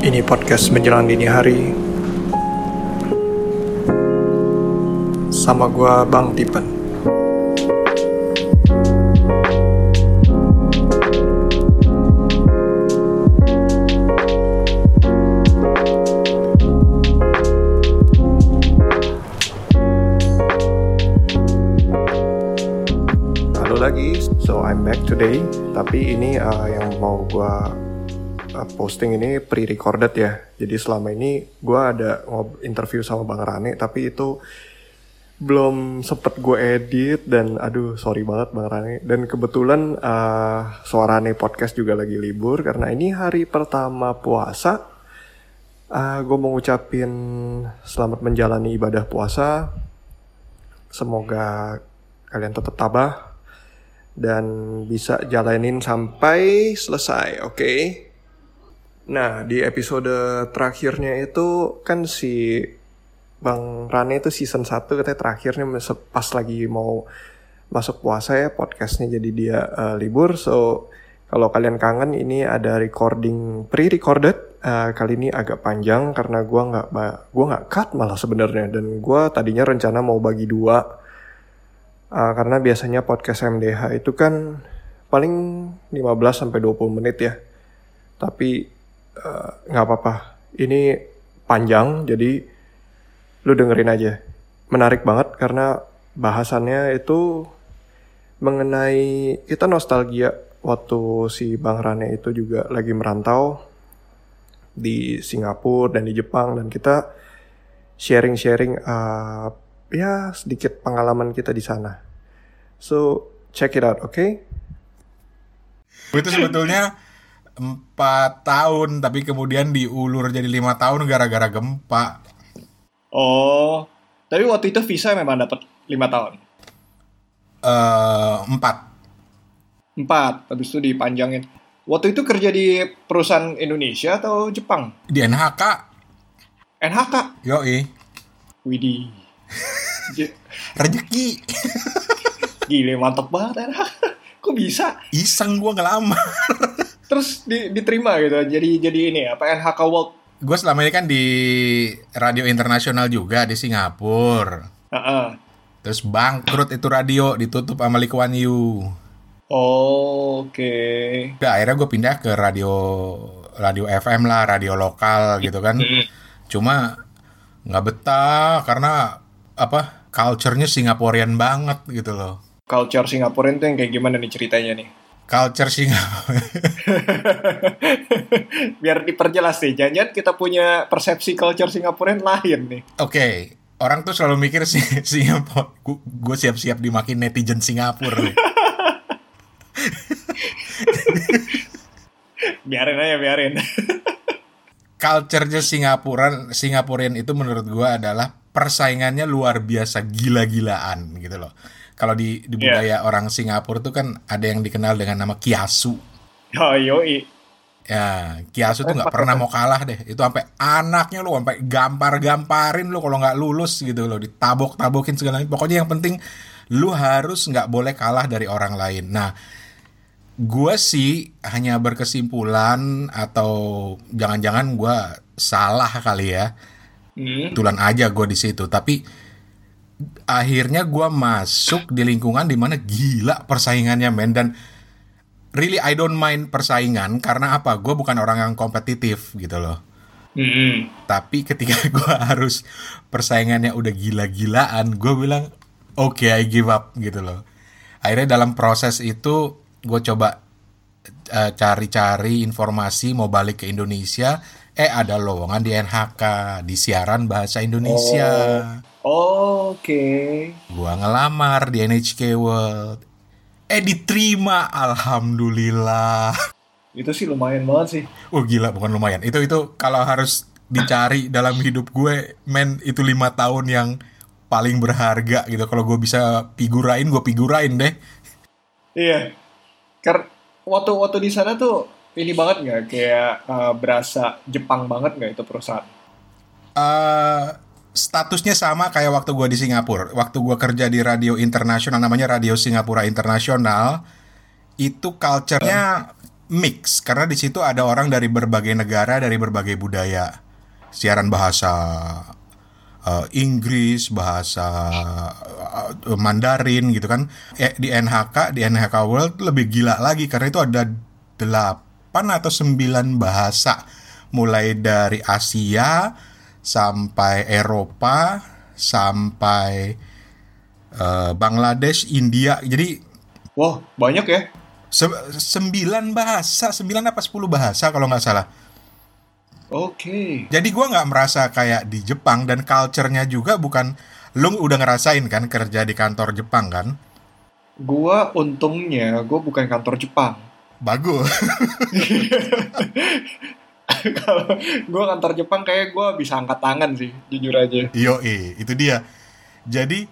Ini podcast menjelang dini hari. Sama gua Bang Tipen. Halo lagi, so I'm back today. Tapi ini uh, yang mau gua uh, posting ini pre-recorded ya. Jadi selama ini gue ada interview sama Bang Rane, tapi itu belum sempet gue edit dan aduh sorry banget Bang Rane. Dan kebetulan uh, Suarane podcast juga lagi libur karena ini hari pertama puasa. Uh, gue mau ngucapin selamat menjalani ibadah puasa. Semoga kalian tetap tabah dan bisa jalanin sampai selesai, oke? Nah, di episode terakhirnya itu kan si Bang Rane itu season 1 katanya terakhirnya pas lagi mau masuk puasa ya podcastnya jadi dia eh, libur. So, kalau kalian kangen ini ada recording pre-recorded. Eh, kali ini agak panjang karena gua nggak gua nggak cut malah sebenarnya dan gua tadinya rencana mau bagi dua Uh, karena biasanya podcast MDH itu kan paling 15 sampai 20 menit ya. Tapi uh, nggak apa-apa. Ini panjang jadi lu dengerin aja. Menarik banget karena bahasannya itu mengenai kita nostalgia waktu si Bang Rane itu juga lagi merantau di Singapura dan di Jepang dan kita sharing-sharing uh, ya sedikit pengalaman kita di sana. So check it out, oke? Gue itu sebetulnya empat tahun tapi kemudian diulur jadi lima tahun gara-gara gempa. Oh, tapi waktu itu visa memang dapat lima tahun. Eh empat. Empat, habis itu dipanjangin. Waktu itu kerja di perusahaan Indonesia atau Jepang? Di NHK. NHK. Yoi. Widih. J- Rezeki. Gile, mantep banget NHK. Kok bisa? Iseng gue ngelamar. Terus di- diterima gitu. Jadi jadi ini apa NHK World. Gue selama ini kan di radio internasional juga di Singapura. Heeh. Terus bangkrut itu radio ditutup sama Lee Kuan Yew. Oh, Oke. Udah akhirnya gue pindah ke radio radio FM lah, radio lokal gitu kan. Cuma nggak betah karena apa? Culture-nya Singaporean banget gitu loh. Culture Singapura itu yang kayak gimana nih ceritanya nih? Culture Singapura. Biar diperjelas nih, jangan kita punya persepsi culture Singapura lain nih. Oke, orang tuh selalu mikir sih Singapura. Gue siap-siap dimakin netizen Singapura. Biarin aja, biarin. Culture-nya Singapura, Singaporean itu menurut gue adalah persaingannya luar biasa gila-gilaan gitu loh. Kalau di, di Iya. budaya orang Singapura tuh kan ada yang dikenal dengan nama kiasu. Oh, yoi. Ya, Kiasu tuh nggak pernah mau kalah deh. Itu sampai anaknya lu sampai gampar-gamparin lu kalau nggak lulus gitu loh, ditabok-tabokin segala macam. Pokoknya yang penting lu harus nggak boleh kalah dari orang lain. Nah, gue sih hanya berkesimpulan atau jangan-jangan gue salah kali ya. Hmm. Kebetulan aja gue di situ, tapi akhirnya gue masuk di lingkungan di mana gila persaingannya men dan really I don't mind persaingan karena apa? Gue bukan orang yang kompetitif gitu loh. Mm-mm. Tapi ketika gue harus persaingannya udah gila-gilaan, gue bilang oke I give up gitu loh. Akhirnya dalam proses itu gue coba eh, cari-cari informasi mau balik ke Indonesia. Eh ada lowongan di NHK di siaran bahasa Indonesia. Oke. Gua ngelamar di NHK World. Eh diterima, alhamdulillah. Itu sih lumayan banget sih. Oh gila, bukan lumayan. Itu itu kalau harus dicari dalam hidup gue, men itu lima tahun yang paling berharga gitu. Kalau gue bisa figurain, gue figurain deh. Iya. Karena waktu waktu di sana tuh ini banget nggak kayak eh, berasa Jepang banget nggak itu perusahaan? eh statusnya sama kayak waktu gue di Singapura. Waktu gue kerja di radio internasional namanya Radio Singapura Internasional, itu culture-nya mix karena di situ ada orang dari berbagai negara, dari berbagai budaya. Siaran bahasa uh, Inggris, bahasa uh, Mandarin gitu kan. Eh, di NHK, di NHK World lebih gila lagi karena itu ada 8 atau 9 bahasa mulai dari Asia sampai Eropa sampai uh, Bangladesh, India. Jadi Wah, banyak ya. se sembilan bahasa, sembilan apa sepuluh bahasa kalau nggak salah. Oke. Jadi gua nggak merasa kayak di Jepang dan culture-nya juga bukan lu udah ngerasain kan kerja di kantor Jepang kan? Gua untungnya gua bukan kantor Jepang. Bagus. Kalau gua kantor Jepang kayak gua bisa angkat tangan sih, jujur aja. Yo, itu dia. Jadi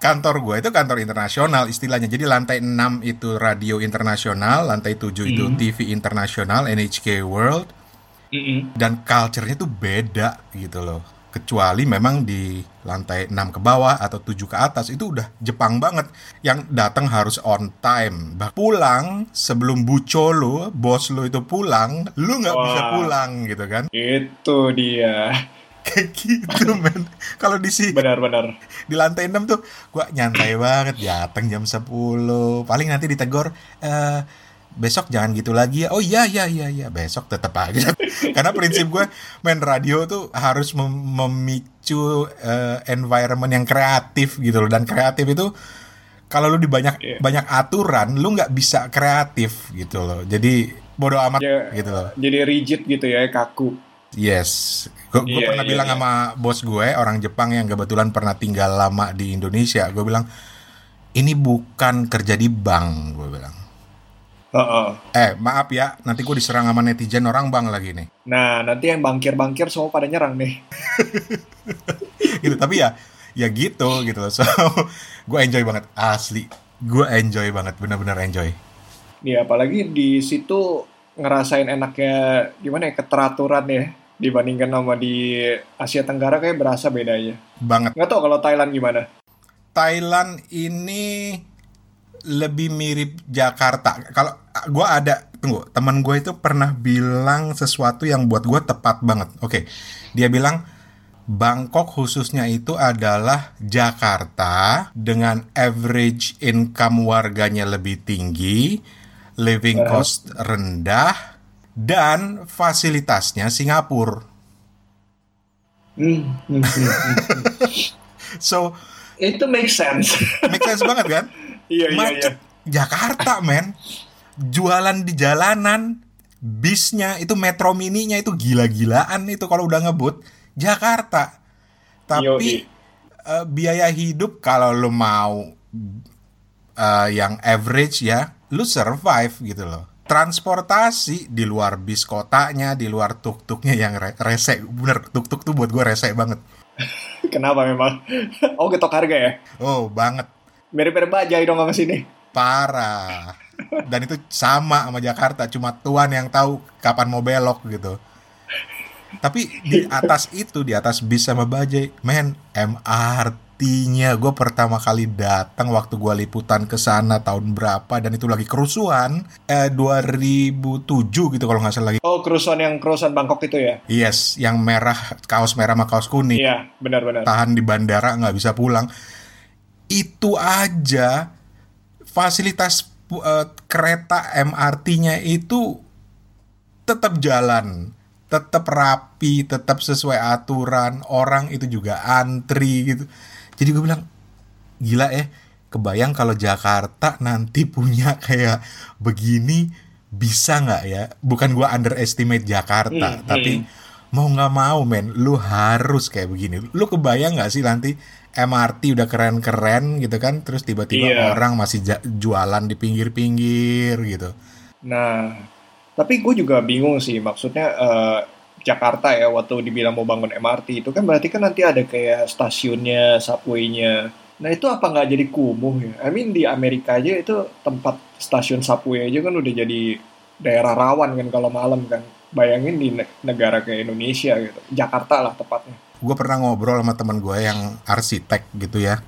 kantor gue itu kantor internasional istilahnya. Jadi lantai 6 itu radio internasional, lantai 7 itu Hmm. TV internasional, NHK World. Mm-mm. dan culture-nya tuh beda gitu loh. Kecuali memang di lantai 6 ke bawah atau 7 ke atas itu udah Jepang banget. Yang datang harus on time. Bah pulang sebelum buco lo, bos lo itu pulang, lu nggak bisa pulang gitu kan. Itu dia. Kayak gitu men. Kalau di si Benar-benar. di lantai 6 tuh gua nyantai banget datang jam 10. Paling nanti ditegur eh besok jangan gitu lagi ya. Oh iya iya iya iya, besok tetap aja. Karena prinsip gue main radio tuh harus mem- memicu eh, environment yang kreatif gitu loh dan kreatif itu kalau lu di banyak Iya. banyak aturan lu nggak bisa kreatif gitu loh. Jadi bodo amat Ya, gitu loh. Jadi rigid gitu ya, kaku. Yes, gue Iya, pernah iya, bilang iya. sama bos gue orang Jepang yang kebetulan pernah tinggal lama di Indonesia. Gue bilang ini bukan kerja di bank, gue bilang. Heeh. Eh maaf ya, nanti gue diserang sama netizen orang bank lagi nih. Nah, nanti yang bangkir-bangkir semua pada nyerang nih. gitu, tapi ya ya gitu gitu loh. So gue enjoy banget asli. Gue enjoy banget, bener-bener enjoy. Nih, apalagi di situ ngerasain enaknya gimana ya keteraturan ya dibandingkan sama di Asia Tenggara kayak berasa bedanya. Banget. Nggak tahu kalau Thailand gimana. Thailand ini lebih mirip Jakarta. Kalau gue ada tunggu teman gue itu pernah bilang sesuatu yang buat gue tepat banget. Oke, dia bilang Bangkok khususnya itu adalah Jakarta dengan average income warganya lebih tinggi, living cost rendah, dan fasilitasnya Singapura. So Itu make sense. make sense banget kan? iya, iya, iya. macet Jakarta men jualan di jalanan bisnya itu metro mininya itu gila-gilaan itu kalau udah ngebut Jakarta tapi Yoi. eh, biaya hidup kalau lu mau eh, yang average ya lu survive gitu loh transportasi di luar bis kotanya di luar tuk-tuknya yang re- rese bener tuk-tuk tuh buat gue rese banget Kenapa memang? Oh, getok harga ya? oh banget Mirip-mirip bajai dong sama sini. Parah. Dan itu sama sama Jakarta, cuma Tuhan yang tahu kapan mau belok gitu. Tapi di atas itu, di atas bis sama bajai, men, MRT-nya gue pertama kali datang waktu gue liputan ke sana tahun berapa dan itu lagi kerusuhan eh 2007 gitu kalau nggak salah lagi. Oh, kerusuhan yang kerusuhan Bangkok itu ya? Yes, yang merah kaos merah sama kaos kuning. Iya, benar-benar. tahan di bandara nggak bisa pulang itu aja. Fasilitas eh, kereta MRT-nya itu tetap jalan tetap rapi tetap sesuai aturan. Orang itu juga antri gitu. Jadi gue bilang gila ya kebayang kalau Jakarta nanti punya kayak begini bisa nggak ya? Bukan gue underestimate Jakarta Hmm, tapi mau nggak mau men lu harus kayak begini. Lu kebayang nggak sih nanti MRT udah keren-keren gitu kan terus tiba-tiba Iya. orang masih jualan di pinggir-pinggir gitu Nah, tapi gue juga bingung sih. Maksudnya eh, Jakarta ya, waktu dibilang mau bangun MRT itu kan berarti kan nanti ada kayak stasiunnya, subway-nya. Nah itu apa nggak jadi kumuh ya? I mean di Amerika aja itu tempat stasiun subway aja kan udah jadi daerah rawan kan kalau malam kan. Bayangin di ne- negara kayak Indonesia gitu. Jakarta lah tepatnya. Gue pernah ngobrol sama teman gue yang arsitek gitu ya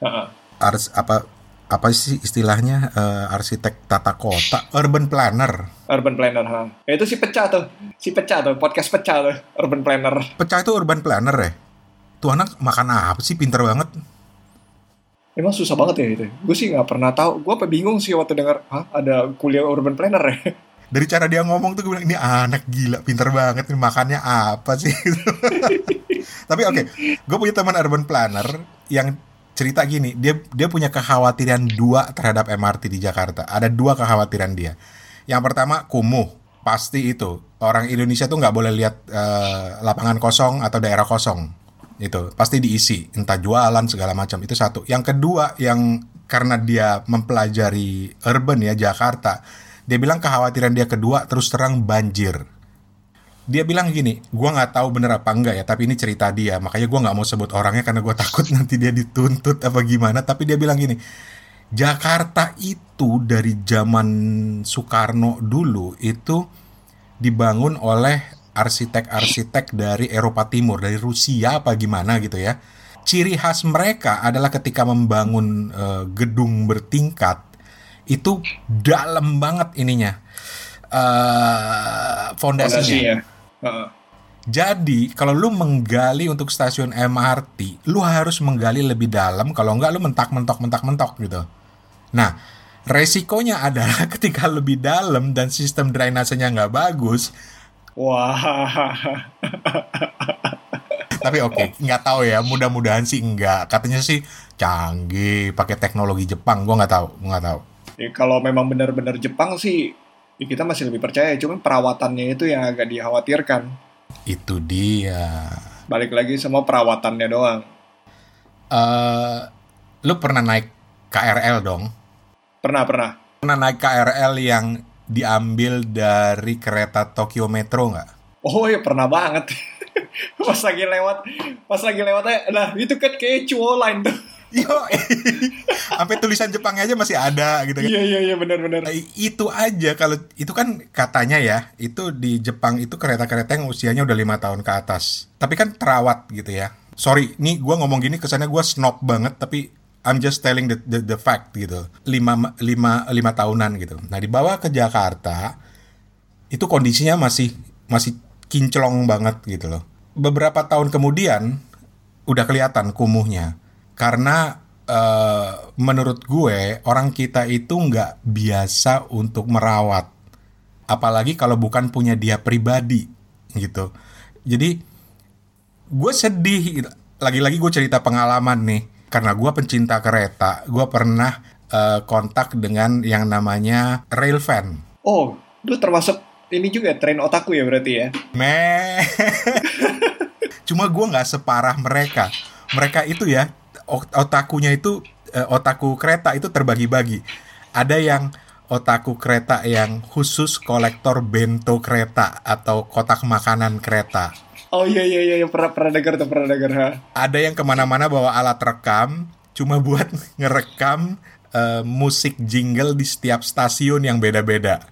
Heeh. ars apa apa sih istilahnya uh, arsitek tata kota, urban planner. Urban planner, ha. Ya, itu si pecah tuh, si pecah tuh, podcast pecah tuh, urban planner. Pecah itu urban planner ya? Tuh anak makan apa sih, pinter banget. Emang susah banget ya itu. Gue sih nggak pernah tahu. Gue apa bingung sih waktu dengar, hah ada kuliah urban planner ya. Dari cara dia ngomong tuh gue bilang ini anak gila, pinter banget nih makannya apa sih? Tapi oke, okay, gue punya teman urban planner yang cerita gini, dia dia punya kekhawatiran dua terhadap MRT di Jakarta. Ada dua kekhawatiran dia. Yang pertama kumuh, pasti itu orang Indonesia tuh nggak boleh lihat uh, lapangan kosong atau daerah kosong. Itu pasti diisi, entah jualan segala macam. Itu satu. Yang kedua yang karena dia mempelajari urban ya Jakarta, dia bilang kekhawatiran dia kedua terus terang banjir dia bilang gini, gue nggak tahu bener apa enggak ya, tapi ini cerita dia, makanya gue nggak mau sebut orangnya karena gue takut nanti dia dituntut apa gimana. Tapi dia bilang gini, Jakarta itu dari zaman Soekarno dulu itu dibangun oleh arsitek-arsitek dari Eropa Timur, dari Rusia apa gimana gitu ya. Ciri khas mereka adalah ketika membangun uh, gedung bertingkat itu dalam banget ininya uh, fondasinya. Fondasi, jadi kalau lu menggali untuk stasiun MRT, lu harus menggali lebih dalam. Kalau enggak lu mentak-mentok mentak-mentok gitu. Nah, resikonya adalah ketika lebih dalam dan sistem drainasenya nggak bagus. Wah. Tapi oke, okay, nggak tahu ya. Mudah-mudahan sih enggak. Katanya sih canggih, pakai teknologi Jepang. Gua nggak tahu, nggak tahu. Ya, kalau memang benar-benar Jepang sih ya kita masih lebih percaya. Cuman perawatannya itu yang agak dikhawatirkan. Itu dia. Balik lagi semua perawatannya doang. Uh, lu pernah naik KRL dong? Pernah pernah. Pernah naik KRL yang diambil dari kereta Tokyo Metro nggak? Oh ya pernah banget. Pas lagi lewat pas lagi lewatnya nah itu kan kayak cuo line tuh Yo, sampai tulisan Jepangnya aja masih ada gitu kan. Iya iya iya benar benar. Nah, itu aja kalau itu kan katanya ya, itu di Jepang itu kereta-kereta yang usianya udah lima tahun ke atas. Tapi kan terawat gitu ya. Sorry, nih gue ngomong gini kesannya gue snob banget, tapi I'm just telling the, the, the fact gitu. Lima, lima, lima tahunan gitu. Nah dibawa ke Jakarta, itu kondisinya masih masih kinclong banget gitu loh. Beberapa tahun kemudian udah kelihatan kumuhnya karena uh, menurut gue orang kita itu nggak biasa untuk merawat. Apalagi kalau bukan punya dia pribadi gitu. Jadi gue sedih. Lagi-lagi gue cerita pengalaman nih. Karena gue pencinta kereta gue pernah uh, kontak dengan yang namanya railvan oh lu termasuk ini juga train otaku ya berarti ya? Me. Cuma gue nggak separah mereka. Mereka itu ya otakunya itu uh, otaku kereta itu terbagi-bagi. Ada yang otaku kereta yang khusus kolektor bento kereta atau kotak makanan kereta. Oh iya iya iya pernah pernah dengar tuh pernah dengar ha. Ada yang ke mana-mana bawa alat rekam cuma buat ngerekam uh, musik jingle di setiap stasiun yang beda-beda.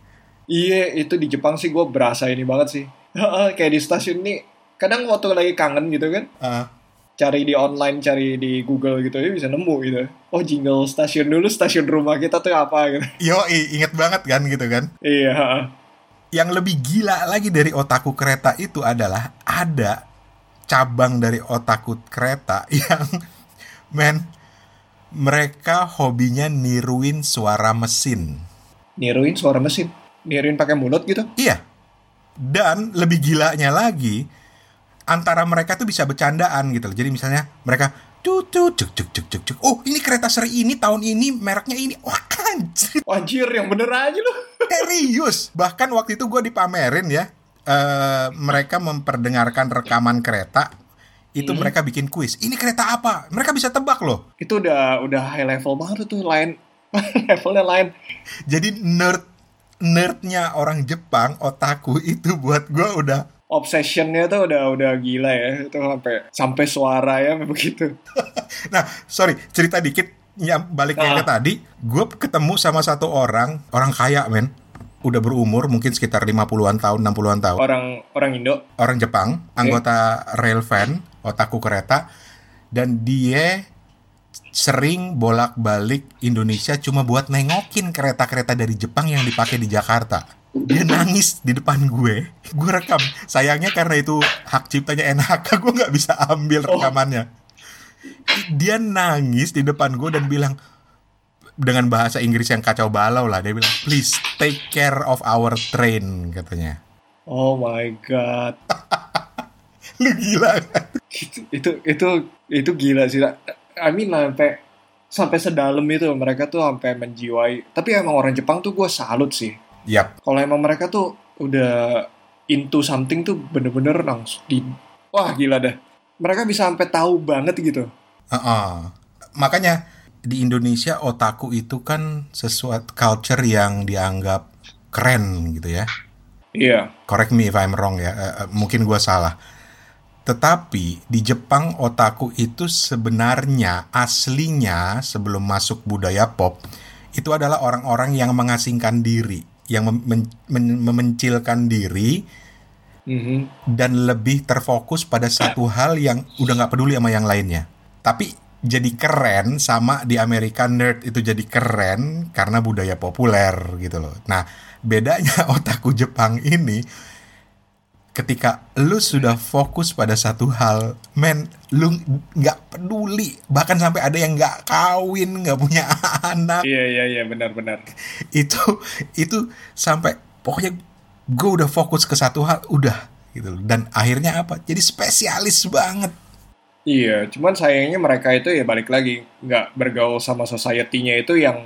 Iya itu di Jepang sih gue berasa ini banget sih. Kayak di stasiun nih kadang waktu lagi kangen gitu kan. Uh cari di online, cari di Google gitu ya bisa nemu gitu. Oh jingle stasiun dulu stasiun rumah kita tuh apa gitu. Yo inget banget kan gitu kan? Iya. Yang lebih gila lagi dari otaku kereta itu adalah ada cabang dari otaku kereta yang men mereka hobinya niruin suara mesin. Niruin suara mesin? Niruin pakai mulut gitu? Iya. Dan lebih gilanya lagi, antara mereka tuh bisa bercandaan gitu loh. Jadi misalnya mereka cuk cuk cuk cuk cuk cuk cuk. Oh ini kereta seri ini tahun ini mereknya ini. Wah anjir. Anjir yang bener aja loh. Serius. Bahkan waktu itu gue dipamerin ya. Uh, mereka memperdengarkan rekaman kereta itu hmm. mereka bikin kuis. Ini kereta apa? Mereka bisa tebak loh. Itu udah udah high level banget tuh lain levelnya lain. Jadi nerd nerdnya orang Jepang otaku itu buat gue udah obsessionnya tuh udah udah gila ya. Itu sampai sampai suara ya begitu. Nah sorry cerita dikit. Ya baliknya nah. ke tadi. Gue ketemu sama satu orang orang kaya men. Udah berumur mungkin sekitar 50-an tahun 60-an tahun. Orang orang Indo. Orang Jepang okay. anggota rail fan otaku kereta. Dan dia sering bolak-balik Indonesia cuma buat nengokin kereta-kereta dari Jepang yang dipakai di Jakarta. Dia nangis di depan gue. Gue rekam. Sayangnya karena itu hak ciptanya NHK, gue nggak bisa ambil rekamannya. Dia nangis di depan gue dan bilang dengan bahasa Inggris yang kacau balau lah. Dia bilang, please take care of our train katanya. Oh my god. Lu gila kan? itu itu itu itu gila sih. I mean sampai sampai sedalam itu mereka tuh sampai menjiwai. Tapi emang orang Jepang tuh gue salut sih. Yap, Kalau emang mereka tuh udah into something tuh bener-bener langsung di wah gila dah. Mereka bisa sampai tahu banget gitu. Heeh. Makanya di Indonesia otaku itu kan sesuatu culture yang dianggap keren gitu ya. Iya. Correct me if I'm wrong ya. Eh, eh, mungkin gua salah. Tetapi di Jepang otaku itu sebenarnya aslinya sebelum masuk budaya pop itu adalah orang-orang yang mengasingkan diri, yang mem- men- men- memencilkan diri Mhm. dan lebih terfokus pada satu hal yang udah nggak peduli sama yang lainnya. Tapi jadi keren sama di Amerika nerd itu jadi keren karena budaya populer gitu loh. Nah bedanya otaku Jepang ini ketika lu sudah fokus pada satu hal, men, lu nggak peduli, bahkan sampai ada yang nggak kawin, nggak punya anak, Iya iya iya benar-benar. itu itu sampai pokoknya gue udah fokus ke satu hal, udah gitu. Dan akhirnya apa? Jadi spesialis banget. Iya, cuman sayangnya mereka itu ya balik lagi nggak bergaul sama society-nya itu yang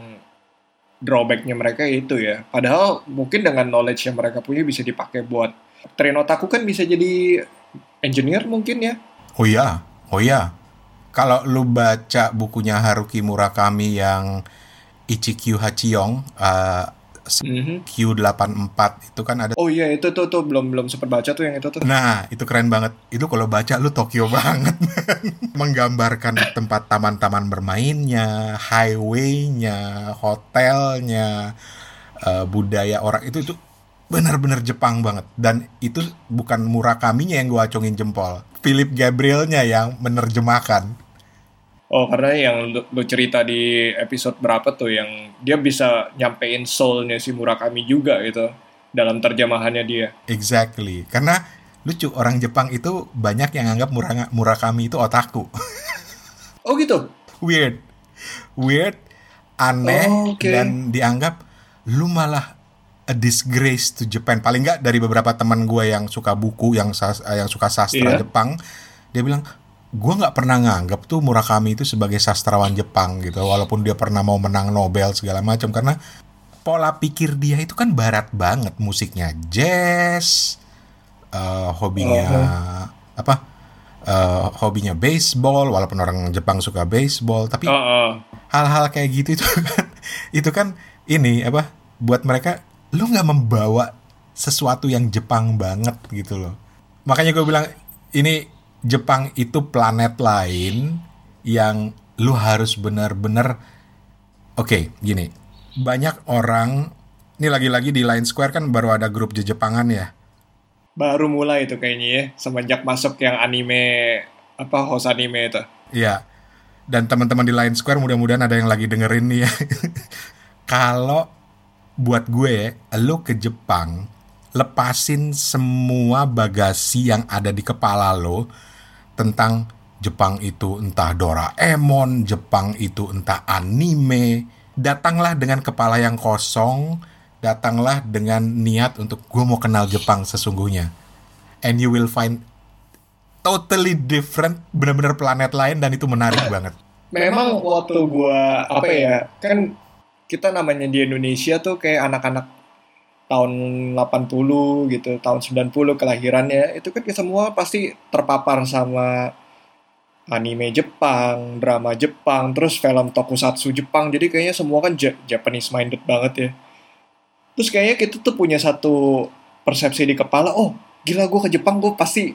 drawback-nya mereka itu ya. Padahal mungkin dengan knowledge yang mereka punya bisa dipakai buat train otaku kan bisa jadi engineer mungkin ya. Oh iya, oh iya. Kalau lu baca bukunya Haruki Murakami yang Ichikyu Hachiyong, uh, Mhm. Q84 itu kan ada Oh iya itu tuh tuh belum belum sempat baca tuh yang itu tuh. Nah, itu keren banget. Itu kalau baca lu Tokyo banget. Menggambarkan tempat taman-taman bermainnya, highway-nya, hotelnya, eh, budaya orang itu itu benar-benar Jepang banget. Dan itu bukan Murakaminya yang gua acungin jempol. Philip Gabrielnya yang menerjemahkan. Oh karena yang lu, lu cerita di episode berapa tuh yang dia bisa nyampein soul-nya si Murakami juga gitu dalam terjemahannya dia. Exactly. Karena lucu orang Jepang itu banyak yang anggap Muranga- Murakami itu otaku. Oh gitu. weird weird aneh Oh, oke. dan dianggap lu malah a disgrace to Japan. Paling nggak dari beberapa teman gue yang suka buku yang sas- eh, yang suka sastra Iya. Jepang dia bilang gue nggak pernah nganggap tuh Murakami itu sebagai sastrawan Jepang gitu. Walaupun dia pernah mau menang Nobel segala macam karena pola pikir dia itu kan barat banget. Musiknya jazz eh, hobinya apa? Eh, hobinya baseball walaupun orang Jepang suka baseball tapi Oh, oh. hal-hal kayak gitu itu kan itu kan ini apa buat mereka lu nggak membawa sesuatu yang Jepang banget gitu loh makanya gue bilang ini Jepang itu planet lain yang lu harus benar-benar oke gini banyak orang ini lagi-lagi di Line Square kan baru ada grup Jepangan ya Baru mulai itu kayaknya ya semenjak masuk yang anime apa host anime itu. Iya. Dan teman-teman di Line Square mudah-mudahan ada yang lagi dengerin nih ya. Kalau buat gue, lo ke Jepang, lepasin semua bagasi yang ada di kepala lo tentang Jepang itu entah Doraemon, Jepang itu entah anime. Datanglah dengan kepala yang kosong, datanglah dengan niat untuk gue mau kenal Jepang sesungguhnya. And you will find totally different, benar-benar planet lain dan itu menarik banget. Memang waktu gua apa ya kan kita namanya di Indonesia tuh kayak anak-anak tahun 80 gitu, tahun 90 kelahirannya itu kan semua pasti terpapar sama anime Jepang, drama Jepang, terus film tokusatsu Jepang. Jadi kayaknya semua kan Ja- Japanese minded banget ya. Terus kayaknya kita tuh punya satu persepsi di kepala, oh gila gue ke Jepang gue pasti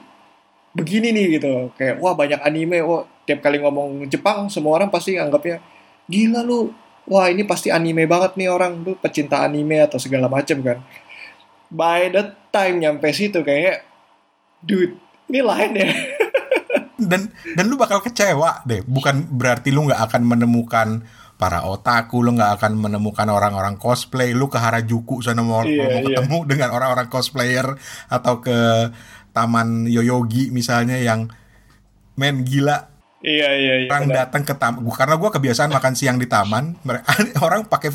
begini nih gitu. Kayak wah banyak anime, wah tiap kali ngomong Jepang semua orang pasti anggapnya gila lu, wah ini pasti anime banget nih orang, lu pecinta anime atau segala macam kan. By the time nyampe situ kayak, dude ini lain ya. dan dan lu bakal kecewa deh bukan berarti lu nggak akan menemukan para otaku lu nggak akan menemukan orang-orang cosplay lu ke Harajuku sana mau, Iya, mau iya. ketemu dengan orang-orang cosplayer atau ke taman Yoyogi misalnya yang men gila Iya iya iya. orang benar. datang ke taman gua karena gua kebiasaan makan siang di taman mere- orang pakai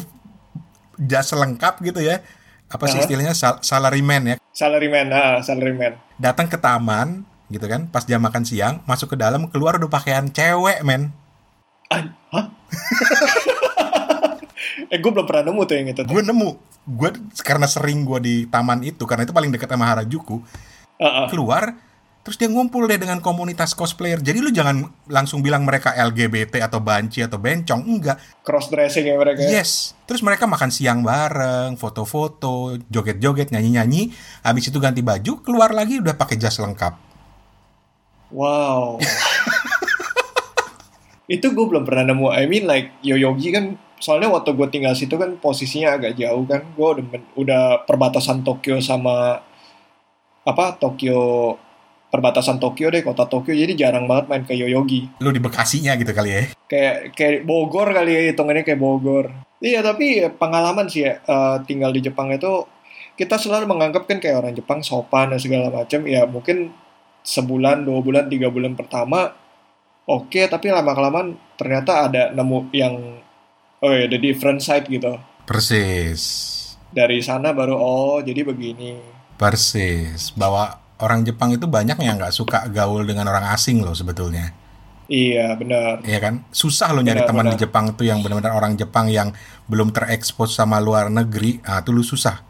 jas lengkap gitu ya apa sih Aha. istilahnya Sal- salaryman ya Salaryman, ah, salaryman. datang ke taman gitu kan pas jam makan siang masuk ke dalam keluar udah pakaian cewek men Ah, hah? eh gue belum pernah nemu tuh yang itu. gue nemu gue karena sering gue di taman itu karena itu paling dekat sama Harajuku Ah, ah. keluar terus dia ngumpul deh dengan komunitas cosplayer jadi lu jangan langsung bilang mereka LGBT atau banci atau bencong enggak Cross dressing ya mereka. yes terus mereka makan siang bareng foto-foto joget-joget nyanyi-nyanyi habis itu ganti baju keluar lagi udah pakai jas lengkap Wow. itu gue belum pernah nemu. I mean like Yoyogi kan soalnya waktu gue tinggal situ kan posisinya agak jauh kan. Gue udah udah perbatasan Tokyo sama apa Tokyo perbatasan Tokyo deh kota Tokyo jadi jarang banget main ke Yoyogi. lu di Bekasinya gitu kali ya kayak kayak Bogor kali ya hitungannya kayak Bogor. Iya tapi pengalaman sih ya eh, tinggal di Jepang itu kita selalu menganggap kan kayak orang Jepang sopan dan segala macam. Ya mungkin sebulan, dua bulan, tiga bulan pertama oke tapi lama kelamaan ternyata ada nemu yang oh ya the different side gitu. persis Dari sana baru oh jadi begini. Persis, bahwa orang Jepang itu banyak yang nggak suka gaul dengan orang asing loh sebetulnya. Iya benar. Iya kan? Susah loh nyari Benar, teman di. Jepang tuh yang benar-benar orang Jepang yang belum terekspos sama luar negeri. Ah, itu lu susah.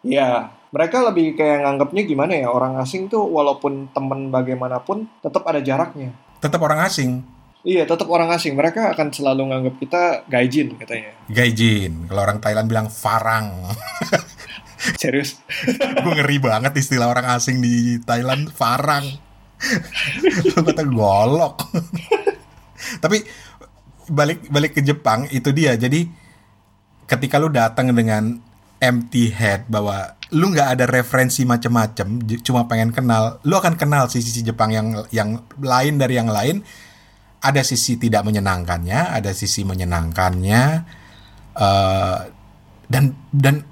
Iya, mereka lebih kayak nganggapnya gimana ya orang asing tuh walaupun teman bagaimanapun tetap ada jaraknya. Tetap orang asing. Iya, tetap orang asing. Mereka akan selalu nganggap kita gaijin katanya. Gaijin. Kalau orang Thailand bilang farang. Serius? Gue ngeri banget istilah orang asing di Thailand farang. Lu kata golok. Tapi balik balik ke Jepang itu dia. Jadi ketika lu datang dengan empty head bahwa lu nggak ada referensi macam-macam, j- cuma pengen kenal, lu akan kenal sisi-sisi Jepang yang yang lain dari yang lain. Ada sisi tidak menyenangkannya, ada sisi menyenangkannya, eh, dan dan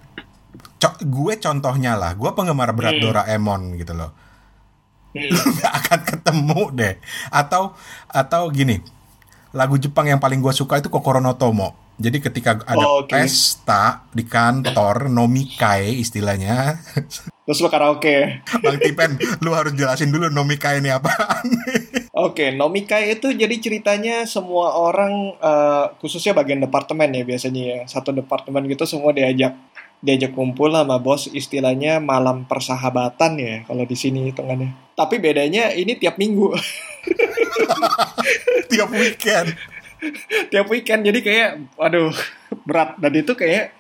co- gue contohnya lah, gue penggemar berat Hmm. Doraemon gitu loh. Lu nggak akan ketemu deh. Atau atau gini, lagu Jepang yang paling gue suka itu Kokoro no Tomo. Jadi ketika ada Oh, oke. pesta di kantor, nomikai istilahnya, Terus lo karaoke. Bang Tipen, lu harus jelasin dulu nomikai ini apaan. Oke, nomikai itu jadi ceritanya semua orang, eh, khususnya bagian departemen ya biasanya ya. Satu departemen gitu semua diajak diajak kumpul sama bos istilahnya malam persahabatan ya kalau di sini hitungannya. Tapi bedanya ini tiap minggu. Tiap weekend. tiap weekend jadi kayak waduh berat dan itu kayak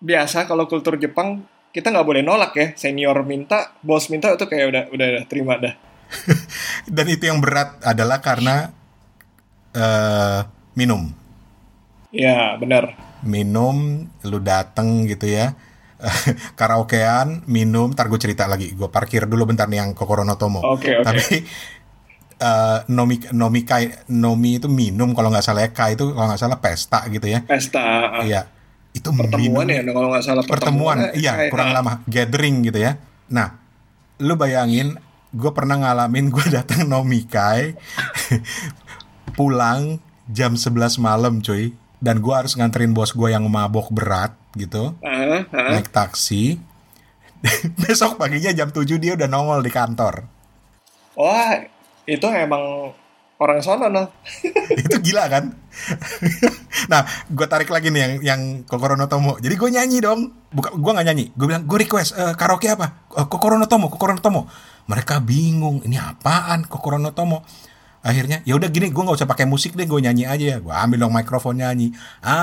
biasa kalau kultur Jepang kita nggak boleh nolak ya senior minta bos minta itu kayak udah udah, udah terima dah Dan itu yang berat adalah karena eh minum. ya benar minum lu dateng gitu ya. Karaokean minum ntar gue cerita lagi. Gue parkir dulu bentar nih yang Kokoro no Tomo oke oke. Tapi eh, nomi nomi kai nomi itu minum kalau nggak salah ya. Kai itu kalau nggak salah pesta gitu ya. Pesta iya. Itu pertemuan minum- ya kalau nggak salah pertemuan. eh, iya kayak- kurang lama. Gathering gitu ya. Nah lu bayangin gue pernah ngalamin gue datang nomikai pulang jam 11 malam cuy dan gue harus nganterin bos gue yang mabok berat gitu. Ah, ah. naik taksi. Besok paginya jam 7 dia udah nongol di kantor. Wah itu emang orang sono no itu gila kan? Nah gue tarik lagi nih yang yang Kokoro no Tomo. Jadi gue nyanyi dong. Bukan gue nggak nyanyi. Gue bilang gue request "Eh, karaoke apa? "Eh, Kokoro no Tomo Kokoro no Tomo. Mereka bingung ini apaan Kokoro no Tomo akhirnya ya udah gini gue nggak usah pakai musik deh gue nyanyi aja. Ya gue ambil dong mikrofon nyanyi.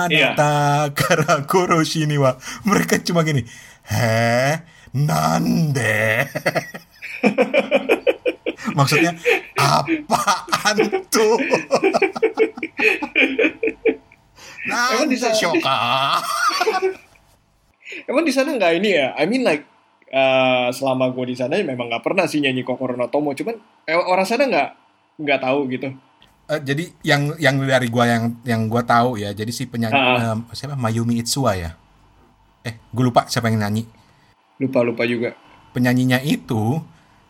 Iya. ada karakoro shini wa. Mereka cuma gini heh nande? Maksudnya apaan tuh? Di sana- shoka. Emang di sana nggak ini ya? I mean like eh, selama gue di sana memang nggak pernah sih nyanyi Kokoro no Tomo. Cuman eh, orang sana nggak nggak tahu gitu. Eh, jadi yang yang dari gua yang yang gua tahu ya, jadi si penyanyi Ah. eh, siapa Mayumi Itsuwa ya. Eh, gue lupa siapa yang nyanyi. Lupa-lupa juga. Penyanyinya itu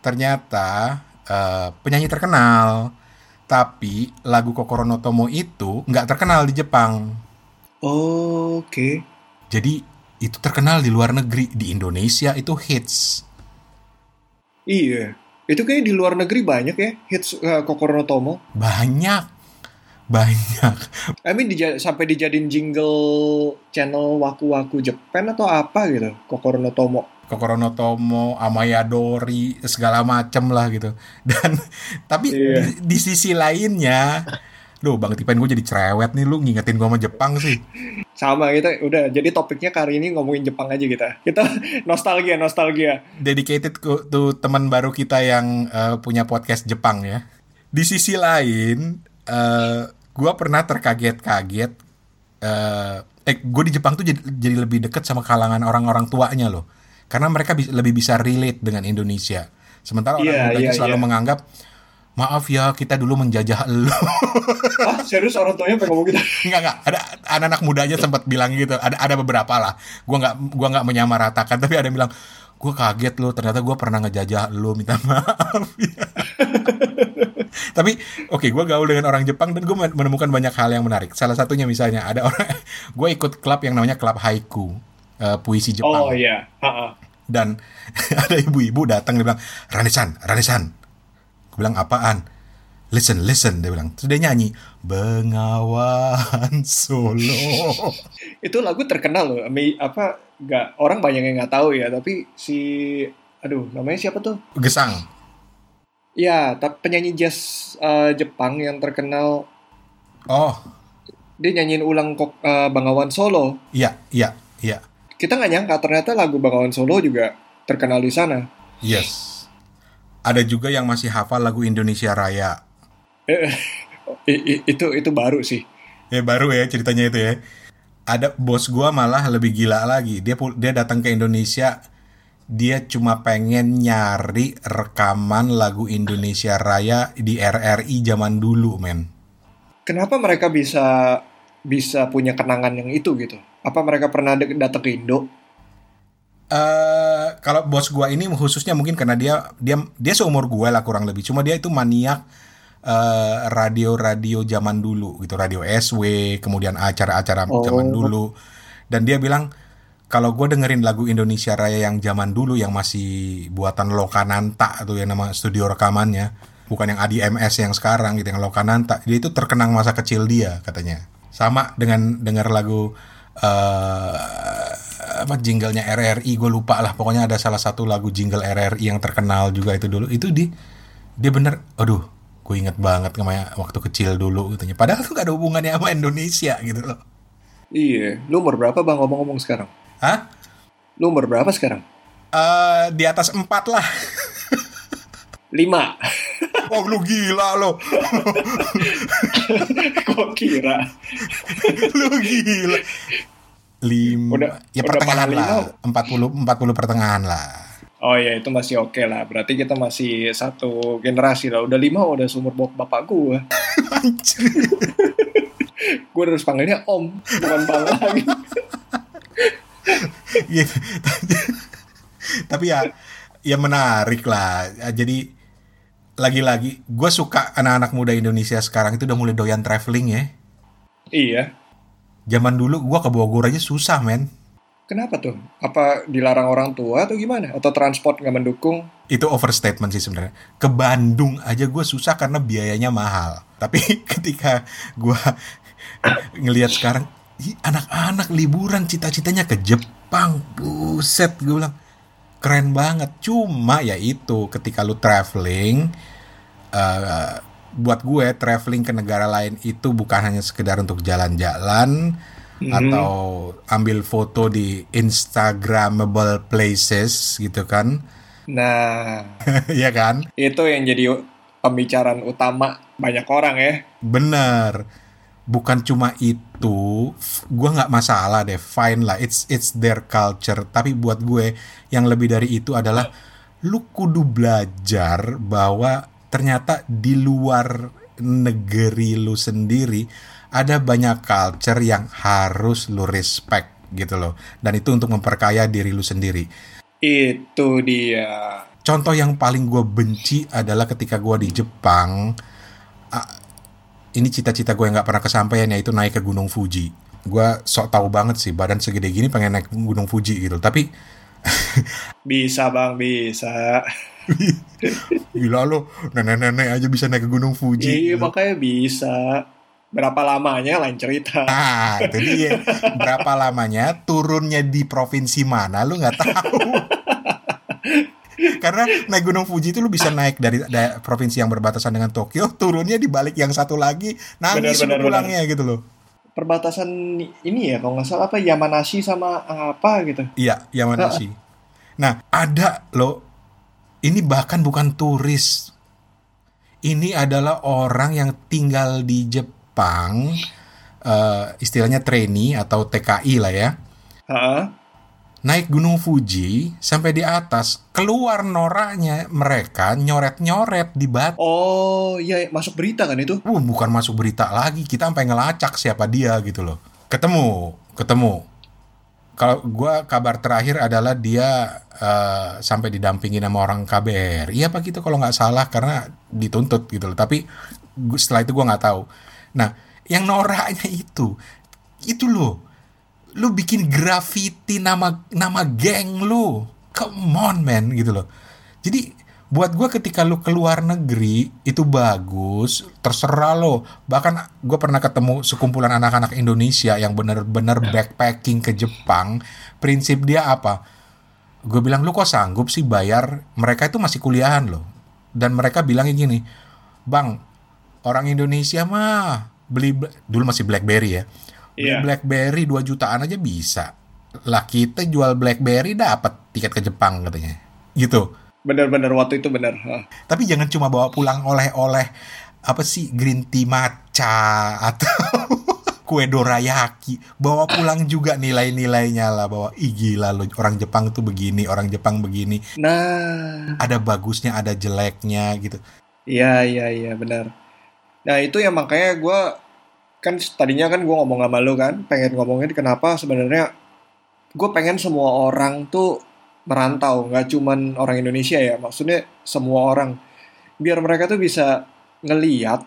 ternyata eh, penyanyi terkenal. Tapi lagu Kokoro no Tomo itu nggak terkenal di Jepang. Oke. Jadi itu terkenal di luar negeri, di Indonesia itu hits. Iya. Itu kayak di luar negeri banyak ya hits eh, Kokoro no Tomo. Banyak. Banyak. I mean dija- sampai dijadiin jingle channel Waku Waku Japan atau apa gitu. Kokoro no Tomo. Kokoro no Tomo, Amayadori, segala macem lah gitu. Dan tapi Iya. di, di sisi lainnya, Duh Bang Tipen gue jadi cerewet nih lu ngingetin gue sama Jepang sih. Sama kita udah jadi topiknya kali ini ngomongin Jepang aja kita. Kita nostalgia nostalgia. Dedicated ke tuh teman baru kita yang eh, punya podcast Jepang ya. Di sisi lain, eh gue pernah terkaget-kaget. eh eh, gue di Jepang tuh jadi, jadi lebih deket sama kalangan orang-orang tuanya loh. Karena mereka bi- lebih bisa relate dengan Indonesia. Sementara orang Iya, mudanya iya, selalu iya. menganggap, maaf ya kita dulu menjajah lo. Ah serius orang tuanya pengen ngomong gitu. Enggak enggak, ada anak-anak mudanya sempat bilang gitu. Ada ada beberapa lah. Gua nggak gua nggak menyamaratakan, tapi ada yang bilang, gue kaget lo ternyata gue pernah ngejajah lo minta maaf ya. tapi oke gue gaul dengan orang Jepang dan gue menemukan banyak hal yang menarik salah satunya misalnya ada orang gue ikut klub yang namanya klub haiku eh, puisi Jepang Oh iya. Ha-ha. dan ada ibu-ibu datang dia bilang Ranesan Ranesan gue bilang apaan listen listen dia bilang terus dia nyanyi Bengawan Solo Itu lagu terkenal loh. Ami- apa nggak orang banyak yang nggak tahu ya. Tapi si aduh namanya siapa tuh? gesang Ya, tapi penyanyi jazz eh, Jepang yang terkenal oh dia nyanyiin ulang kok eh, Bangawan Solo. iya iya iya Kita nggak nyangka ternyata lagu Bangawan Solo juga terkenal di sana. yes ada juga yang masih hafal lagu Indonesia Raya Eh, itu itu baru sih. ya baru ya ceritanya itu ya ada bos gua malah lebih gila lagi dia dia datang ke Indonesia dia cuma pengen nyari rekaman lagu Indonesia Raya di RRI zaman dulu men Kenapa mereka bisa bisa punya kenangan yang itu gitu? Apa mereka pernah datang ke Indo? Eh kalau bos gua ini khususnya mungkin karena dia dia dia seumur gua lah kurang lebih. Cuma dia itu maniak eh, radio-radio zaman dulu gitu. Radio SW kemudian acara-acara Oh. zaman dulu. Dan dia bilang kalau gue dengerin lagu Indonesia Raya yang zaman dulu yang masih buatan Lokananta atau yang nama studio rekamannya bukan yang ADMS yang sekarang gitu yang Lokananta dia itu terkenang masa kecil dia katanya. Sama dengan denger lagu eh apa jinglenya RRI gue lupa lah pokoknya ada salah satu lagu jingle RRI yang terkenal juga itu dulu itu di dia bener aduh gue inget banget sama waktu kecil dulu gitu padahal tuh gak ada hubungannya sama Indonesia gitu loh Iya, lu umur berapa bang ngomong-ngomong sekarang? Hah? Lu umur berapa sekarang? Eh di atas empat lah Lima. Oh lu gila lo Kok kira? Lu gila Lima Udah- Ya udah pertengahan lah 40, 40 pertengahan lah Oh ya itu masih oke lah. Berarti kita masih satu generasi lah. Udah lima udah seumur bok bapak gua. Anjir Gue harus panggilnya om, bukan bang lagi. Gitu. Tapi ya ya menarik lah. Ya, Jadi lagi-lagi gue suka anak-anak muda Indonesia sekarang itu udah mulai doyan traveling ya. iya. Zaman dulu gue ke Bogor aja susah men. Kenapa tuh? Apa dilarang orang tua atau gimana? Atau transport nggak mendukung? Itu overstatement sih sebenarnya. Ke Bandung aja gue susah karena biayanya mahal. Tapi ketika gue ngelihat sekarang, "Ih, anak-anak liburan cita-citanya ke Jepang, buset gue bilang keren banget. Cuma ya itu ketika lu traveling, eh, buat gue traveling ke negara lain itu bukan hanya sekedar untuk jalan-jalan Hmm. atau ambil foto di Instagramable places gitu kan, Nah, ya kan? itu yang jadi pembicaraan utama banyak orang ya. Bener. bukan cuma itu gue nggak masalah deh fine lah it's it's their culture tapi buat gue yang lebih dari itu adalah lu kudu belajar bahwa ternyata di luar negeri lu sendiri ada banyak culture yang harus lu respect gitu loh dan itu untuk memperkaya diri lu sendiri itu dia contoh yang paling gue benci adalah ketika gue di Jepang ini cita-cita gue yang nggak pernah kesampaian yaitu naik ke Gunung Fuji. Gue sok tahu banget sih badan segede gini pengen naik Gunung Fuji gitu. Tapi bisa bang bisa. Gila lo, nenek-nenek aja bisa naik ke Gunung Fuji. Iya gitu. makanya bisa. Berapa lamanya lain cerita. Nah, itu dia. Berapa lamanya turunnya di provinsi mana lu nggak tahu. Karena naik Gunung Fuji itu lu bisa naik dari, dari provinsi yang berbatasan dengan Tokyo, turunnya di balik yang satu lagi, nangis bener, bener, pulangnya bener. gitu loh. Perbatasan ini ya kalau nggak salah apa Yamanashi sama apa gitu. Iya, Yamanashi. Nah, ada loh. Ini bahkan bukan turis. Ini adalah orang yang tinggal di Jepang, uh, istilahnya trainee atau TKI lah ya. Ha? naik Gunung Fuji sampai di atas keluar noraknya mereka nyoret-nyoret di batu. Oh iya masuk berita kan itu? Uh bukan masuk berita lagi kita sampai ngelacak siapa dia gitu loh. Ketemu, ketemu. Kalau gue kabar terakhir adalah dia uh, sampai didampingin sama orang KBR. Iya pak gitu kalau nggak salah karena dituntut gitu loh. Tapi setelah itu gue nggak tahu. Nah yang noraknya itu itu loh lu bikin graffiti nama nama geng lu come on man gitu loh jadi buat gue ketika lu keluar negeri itu bagus terserah lo bahkan gue pernah ketemu sekumpulan anak-anak Indonesia yang bener-bener backpacking ke Jepang prinsip dia apa gue bilang lu kok sanggup sih bayar mereka itu masih kuliahan loh dan mereka bilang gini bang orang Indonesia mah beli dulu masih BlackBerry ya Beli yeah. BlackBerry 2 jutaan aja bisa. Lah kita jual BlackBerry dapat tiket ke Jepang katanya. Gitu. Bener-bener waktu itu bener. Tapi jangan cuma bawa pulang oleh-oleh apa sih green tea matcha atau kue dorayaki. Bawa pulang juga nilai-nilainya lah bahwa ih gila lo orang Jepang tuh begini orang Jepang begini. Nah. Ada bagusnya ada jeleknya gitu. Iya iya iya benar nah itu yang makanya gue kan tadinya kan gue ngomong sama lu kan pengen ngomongin kenapa sebenarnya gue pengen semua orang tuh merantau nggak cuman orang Indonesia ya maksudnya semua orang. Biar mereka tuh bisa ngeliat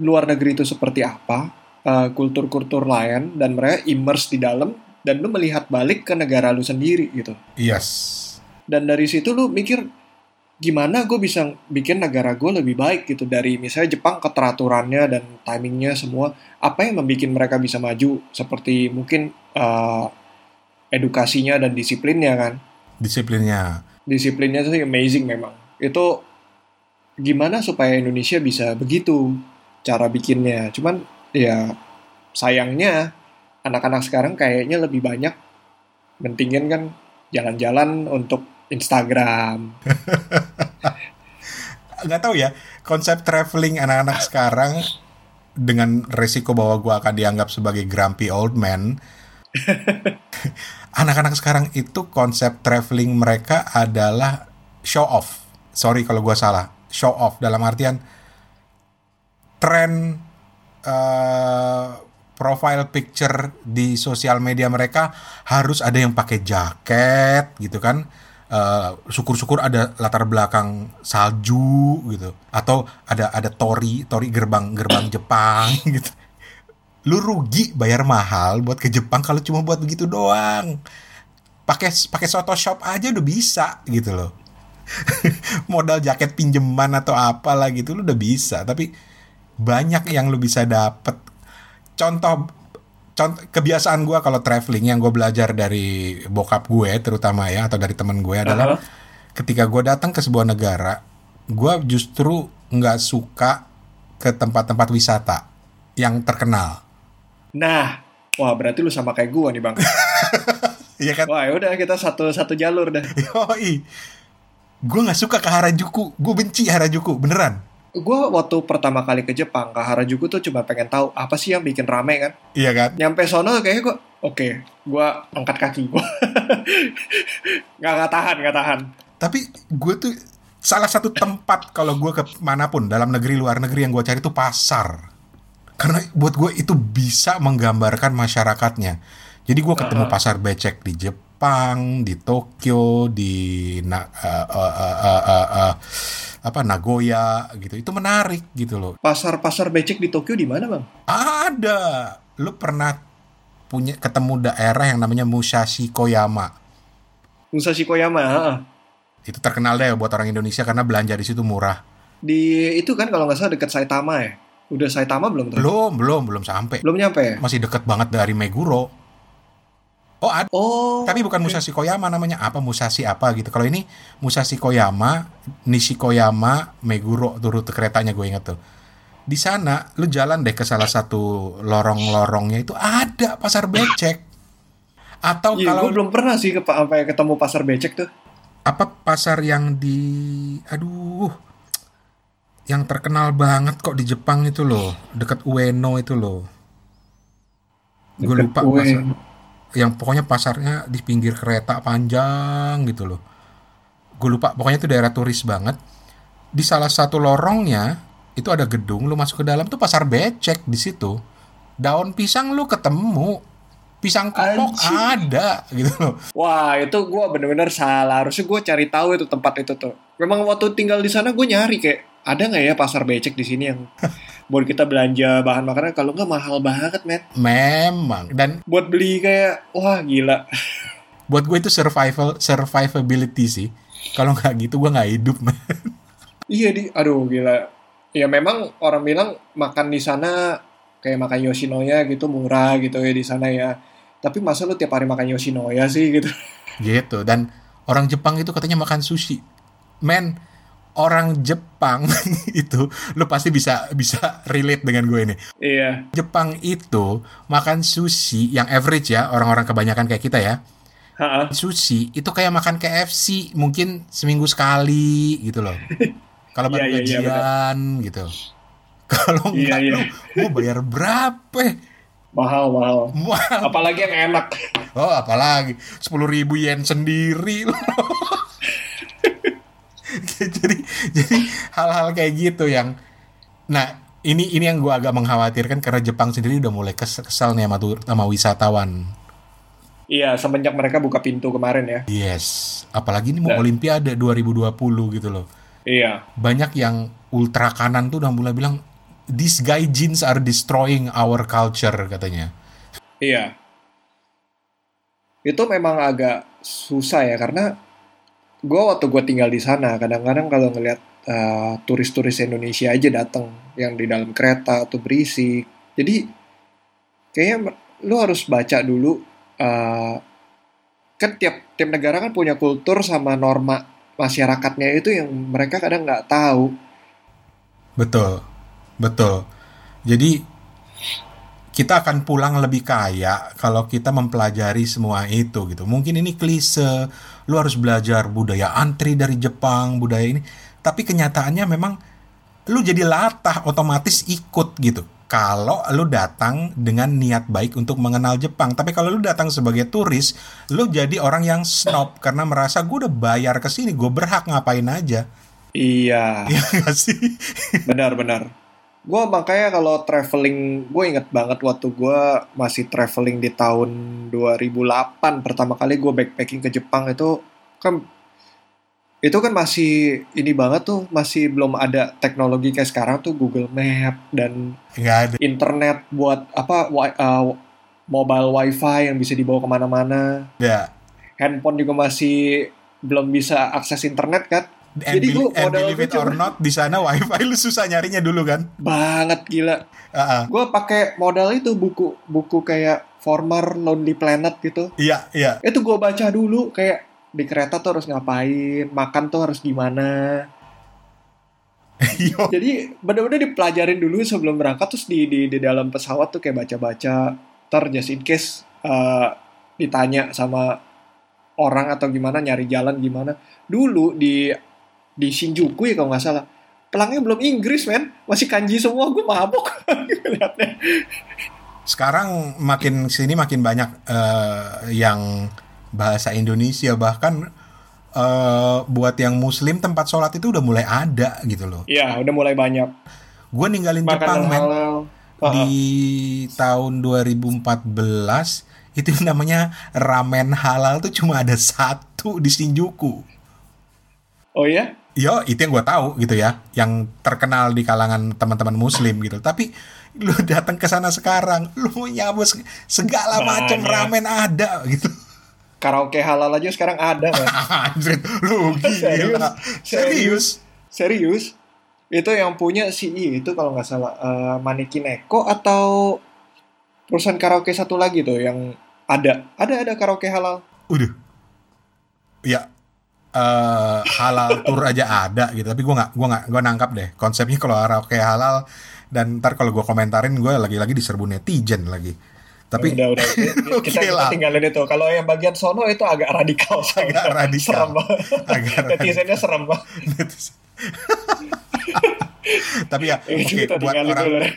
luar negeri itu seperti apa uh, kultur-kultur lain dan mereka immerse di dalam dan lu melihat balik ke negara lu sendiri gitu. Yes. Dan dari situ lu mikir gimana gue bisa bikin negara gue lebih baik gitu. Dari misalnya Jepang keteraturannya dan timingnya semua apa yang membuat mereka bisa maju? Seperti mungkin uh, edukasinya dan disiplinnya kan disiplinnya disiplinnya sih amazing memang itu gimana supaya Indonesia bisa begitu cara bikinnya cuman ya sayangnya anak-anak sekarang kayaknya lebih banyak mentingin kan jalan-jalan untuk Instagram. Gak tau ya, konsep traveling anak-anak sekarang dengan resiko bahwa gue akan dianggap sebagai grumpy old man. anak-anak sekarang itu konsep traveling mereka adalah show off. Sorry kalau gue salah, show off. Dalam artian tren uh, profile picture di sosial media mereka harus ada yang pakai jaket gitu kan. Eh, syukur-syukur uh, ada latar belakang salju gitu. Atau ada ada tori tori gerbang gerbang Jepang gitu lu rugi bayar mahal buat ke Jepang kalau cuma buat begitu doang pakai pakai Photoshop aja udah bisa gitu loh modal jaket pinjaman atau apalah gitu lu udah bisa tapi banyak yang lu bisa dapet contoh contoh kebiasaan gue kalau traveling yang gue belajar dari bokap gue terutama ya atau dari teman gue adalah uh -huh. ketika gue datang ke sebuah negara gue justru nggak suka ke tempat-tempat wisata yang terkenal. Nah, wah berarti lu sama kayak gue nih bang. Iya kan? Wah udah kita satu satu jalur dah. Yoi. Gue nggak suka ke Harajuku, gue benci Harajuku beneran. gue waktu pertama kali ke Jepang ke Harajuku tuh cuma pengen tahu apa sih yang bikin rame kan Iya kan? nyampe sono kayaknya gue oke gue angkat kaki gue nggak nggak tahan nggak tahan Tapi gue tuh salah satu tempat kalau gue ke mana pun dalam negeri luar negeri yang gue cari tuh pasar. Karena buat gue itu bisa menggambarkan masyarakatnya. Jadi gue ketemu pasar becek di Jepang, di Tokyo, di na, eh, eh, eh, eh, eh, eh, apa Nagoya gitu. Itu menarik gitu loh. pasar-pasar becek di Tokyo di mana bang Ada. Lu pernah punya ketemu daerah yang namanya Musashi Koyama. Musashi Koyama ha. Itu terkenal deh buat orang Indonesia karena belanja di situ murah. di itu kan kalau nggak salah dekat Saitama ya udah Saitama belum tuh Belum, belum, belum sampai. belum nyampe ya Masih deket banget dari Meguro. Oh, ada. oh Tapi bukan Musashi Koyama namanya apa Musashi apa gitu. Kalau ini Musashi Koyama, Nishikoyama, Meguro tuh rute keretanya gue inget tuh. Di sana lu jalan deh ke salah satu lorong-lorongnya itu ada pasar becek. Atau Iya, kalau gue belum pernah sih ke sampai ketemu pasar becek tuh. apa pasar yang di aduh yang terkenal banget kok di Jepang itu loh dekat Ueno itu loh. Gue lupa pasar yang pokoknya pasarnya di pinggir kereta panjang gitu loh. Gue lupa pokoknya itu daerah turis banget. Di salah satu lorongnya itu ada gedung lu masuk ke dalam tuh pasar becek di situ. Daun pisang lu ketemu pisang kepok ada gitu loh. Wah, itu gue bener-bener salah. Harusnya gue cari tahu itu tempat itu tuh. Memang waktu tinggal di sana gue nyari kayak ada nggak ya pasar becek di sini yang buat kita belanja bahan makanan kalau nggak mahal banget, men. memang dan Buat beli kayak wah gila. buat gue itu survival survivability sih kalau nggak gitu gue nggak hidup man. iya di, aduh gila. Ya memang orang bilang makan di sana kayak makan Yoshinoya gitu murah gitu ya di sana ya. Tapi masa lu tiap hari makan Yoshinoya sih gitu? gitu dan orang Jepang itu katanya makan sushi men orang Jepang itu lu pasti bisa bisa relate dengan gue ini iya. Jepang itu makan sushi yang average ya orang-orang kebanyakan kayak kita ya Ha-ha. sushi itu kayak makan KFC mungkin seminggu sekali gitu loh kalau baru iya, iya, gajian gitu kalau Iya, enggak lu mau bayar berapa Mahal mahal. Wah, Apalagi yang enak. oh apalagi 10.000 ribu yen sendiri loh. jadi jadi hal-hal kayak gitu yang nah ini ini yang gua agak mengkhawatirkan karena Jepang sendiri udah mulai kes- kesal nih sama, sama wisatawan. Iya, semenjak mereka buka pintu kemarin ya. Yes, apalagi ini mau Dan- Olimpiade 2020 gitu loh. Iya. Banyak yang ultra kanan tuh udah mulai bilang these guy jeans are destroying our culture katanya. Iya. Itu memang agak susah ya karena gue waktu gue tinggal di sana kadang-kadang kalau ngelihat uh, turis-turis Indonesia aja datang yang di dalam kereta atau berisik. Jadi kayaknya lu harus baca dulu uh, kan tiap tiap negara kan punya kultur sama norma masyarakatnya itu yang mereka kadang nggak tahu. Betul, betul. Jadi kita akan pulang lebih kaya kalau kita mempelajari semua itu gitu. Mungkin ini klise, lu harus belajar budaya antri dari Jepang, budaya ini. Tapi kenyataannya memang lu jadi latah otomatis ikut gitu. Kalau lu datang dengan niat baik untuk mengenal Jepang, tapi kalau lu datang sebagai turis, lu jadi orang yang snob karena merasa gue udah bayar ke sini, gue berhak ngapain aja. Iya. Ya nggak sih? Benar-benar. Gue makanya kalau traveling, gue inget banget waktu gue masih traveling di tahun 2008 pertama kali gue backpacking ke Jepang itu kan itu kan masih ini banget tuh masih belum ada teknologi kayak sekarang tuh Google Map dan Nggak ada. internet buat apa wi- uh, mobile wifi yang bisa dibawa ke mana-mana Ya. handphone juga masih belum bisa akses internet kan And, Jadi and modal believe it or not, di sana wifi lu susah nyarinya dulu kan? banget gila Ah, ah. gue pakai modal itu buku buku kayak Former Lonely Planet gitu Iya, iya. itu gue baca dulu kayak di kereta tuh harus ngapain makan tuh harus gimana jadi bener-bener dipelajarin dulu sebelum berangkat terus di di, di dalam pesawat tuh kayak baca-baca ter just in case uh, ditanya sama orang atau gimana nyari jalan gimana dulu di di Shinjuku ya kalau nggak salah pelangnya belum Inggris men masih kanji semua gue mabok sekarang makin sini makin banyak uh, yang bahasa Indonesia bahkan uh, buat yang Muslim tempat sholat itu udah mulai ada gitu loh. Iya, udah mulai banyak. Gue ninggalin Makanan Jepang men di tahun 2014 itu namanya ramen halal tuh cuma ada satu di Shinjuku. Oh ya? Yo, itu yang gue tahu gitu ya, yang terkenal di kalangan teman-teman Muslim gitu. Tapi lu datang ke sana sekarang, lu nyabu segala macam ramen ada gitu. Karaoke halal aja sekarang ada kan? lu gila. Serius? Serius? Serius? Itu yang punya si itu kalau nggak salah uh, Manikin Eko atau perusahaan karaoke satu lagi tuh yang ada. Ada ada karaoke halal. Udah. Ya, uh, halal tour aja ada gitu. Tapi gue nggak gue nggak gue nangkap deh konsepnya kalau karaoke halal. Dan ntar kalau gue komentarin gue lagi-lagi diserbu netizen lagi. Tapi udah udah. Kita, okay kita tinggalin itu. Kalau yang bagian sono itu agak radikal agak radikal. Serem agak netizennya serem tapi ya oke okay, buat orang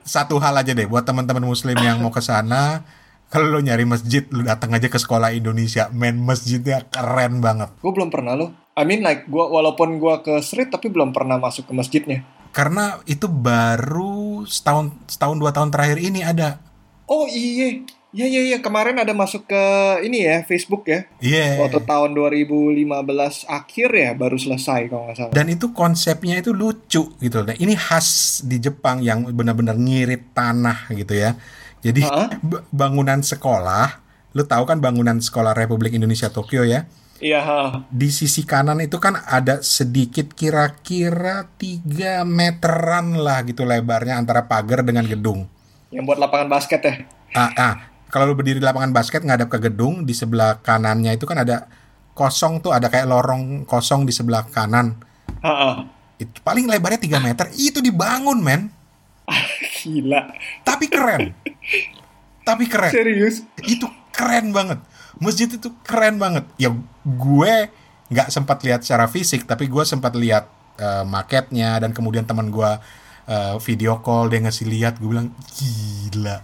satu hal aja deh. Buat teman-teman muslim yang mau ke sana kalau lo nyari masjid lo datang aja ke sekolah Indonesia main masjidnya keren banget gue belum pernah lo I mean like gua walaupun gua ke street tapi belum pernah masuk ke masjidnya karena itu baru setahun setahun dua tahun terakhir ini ada. Oh iya, iya iya iya kemarin ada masuk ke ini ya Facebook ya. Iya. Yeah. Waktu tahun 2015 akhir ya baru selesai kalau nggak salah. Dan itu konsepnya itu lucu gitu. Nah ini khas di Jepang yang benar-benar ngirit tanah gitu ya. Jadi uh -huh. bangunan sekolah, lu tahu kan bangunan sekolah Republik Indonesia Tokyo ya? Iya. Di sisi kanan itu kan ada sedikit kira-kira 3 meteran lah gitu lebarnya antara pagar dengan gedung. Yang buat lapangan basket ya? Ah, ah. kalau lu berdiri di lapangan basket ngadap ke gedung di sebelah kanannya itu kan ada kosong tuh ada kayak lorong kosong di sebelah kanan. Ah, ah. Itu paling lebarnya 3 meter itu dibangun men. Gila. Tapi keren. Tapi keren. Serius? Itu keren banget masjid itu keren banget ya gue nggak sempat lihat secara fisik tapi gue sempat lihat uh, maketnya dan kemudian teman gue uh, video call dia ngasih lihat gue bilang gila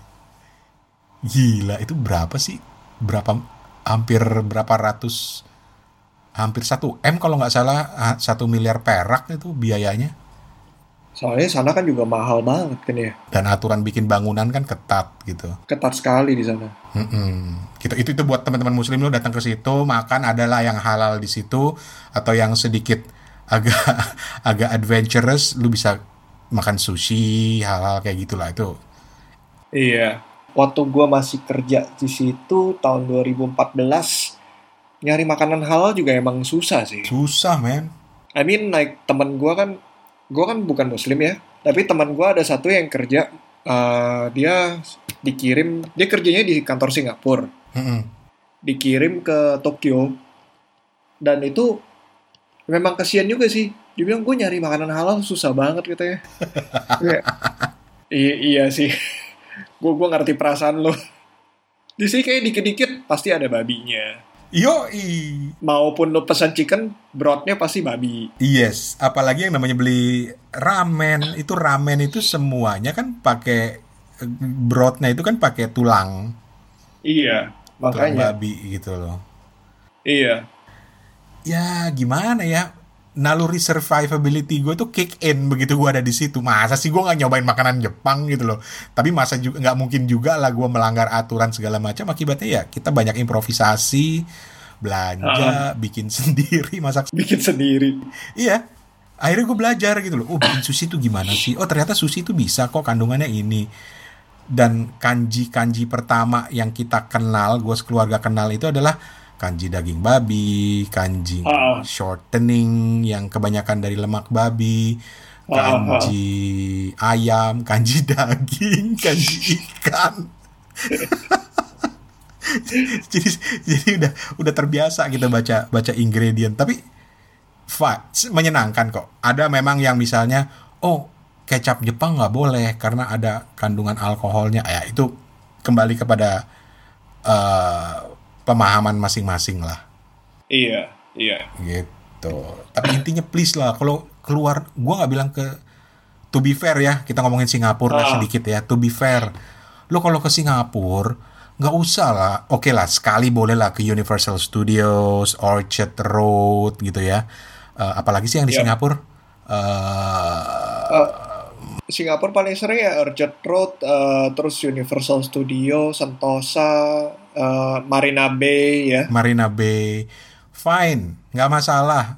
gila itu berapa sih berapa hampir berapa ratus hampir satu m kalau nggak salah satu miliar perak itu biayanya Soalnya sana kan juga mahal banget kan ya. Dan aturan bikin bangunan kan ketat gitu. Ketat sekali di sana. Mm -mm. Gitu itu itu buat teman-teman muslim lo datang ke situ makan adalah yang halal di situ atau yang sedikit agak agak adventurous lu bisa makan sushi halal kayak gitulah itu. Iya. Waktu gua masih kerja di situ tahun 2014 nyari makanan halal juga emang susah sih. Susah, men. I mean like temen gua kan gue kan bukan muslim ya tapi teman gue ada satu yang kerja uh, dia dikirim dia kerjanya di kantor Singapura. Mm -hmm. dikirim ke Tokyo. Dan itu memang kasihan juga sih. Dia bilang gue nyari makanan halal susah banget katanya. Ya. iya iya sih. Gue gue ngerti perasaan lo. Di sini kayak dikit-dikit pasti ada babinya Yo, maupun lo pesan chicken, broadnya pasti babi. Yes, apalagi yang namanya beli ramen, itu ramen itu semuanya kan pakai broadnya itu kan pakai tulang. Iya, makanya. Tulang babi gitu loh. Iya. Ya gimana ya? Naluri survivability gue tuh kick in begitu gue ada di situ. Masa sih gue nggak nyobain makanan Jepang gitu loh. Tapi masa juga nggak mungkin juga lah gue melanggar aturan segala macam. Akibatnya ya kita banyak improvisasi belanja, uh. bikin sendiri, masak bikin sendiri. Iya. Akhirnya gue belajar gitu loh. Oh, bikin sushi itu gimana sih? Oh, ternyata sushi itu bisa kok kandungannya ini. Dan kanji-kanji pertama yang kita kenal, gue sekeluarga kenal itu adalah kanji daging babi, kanji uh. shortening yang kebanyakan dari lemak babi, kanji uh, uh. ayam, kanji daging, kanji ikan. jadi jadi udah udah terbiasa kita baca baca ingredient tapi fa, menyenangkan kok ada memang yang misalnya oh kecap Jepang nggak boleh karena ada kandungan alkoholnya ya itu kembali kepada uh, pemahaman masing-masing lah. Iya iya. Gitu. Tapi intinya please lah kalau keluar gua nggak bilang ke to be fair ya kita ngomongin Singapura Ah. sedikit ya to be fair. Lo kalau ke Singapura nggak usah lah. Oke lah sekali boleh lah ke Universal Studios Orchard Road gitu ya. Eh, apalagi sih yang di Yap. Singapura? Eh, Eh, Singapura paling sering ya Orchard Road, eh, terus Universal Studio, Sentosa, eh, Marina Bay ya. Marina Bay fine nggak masalah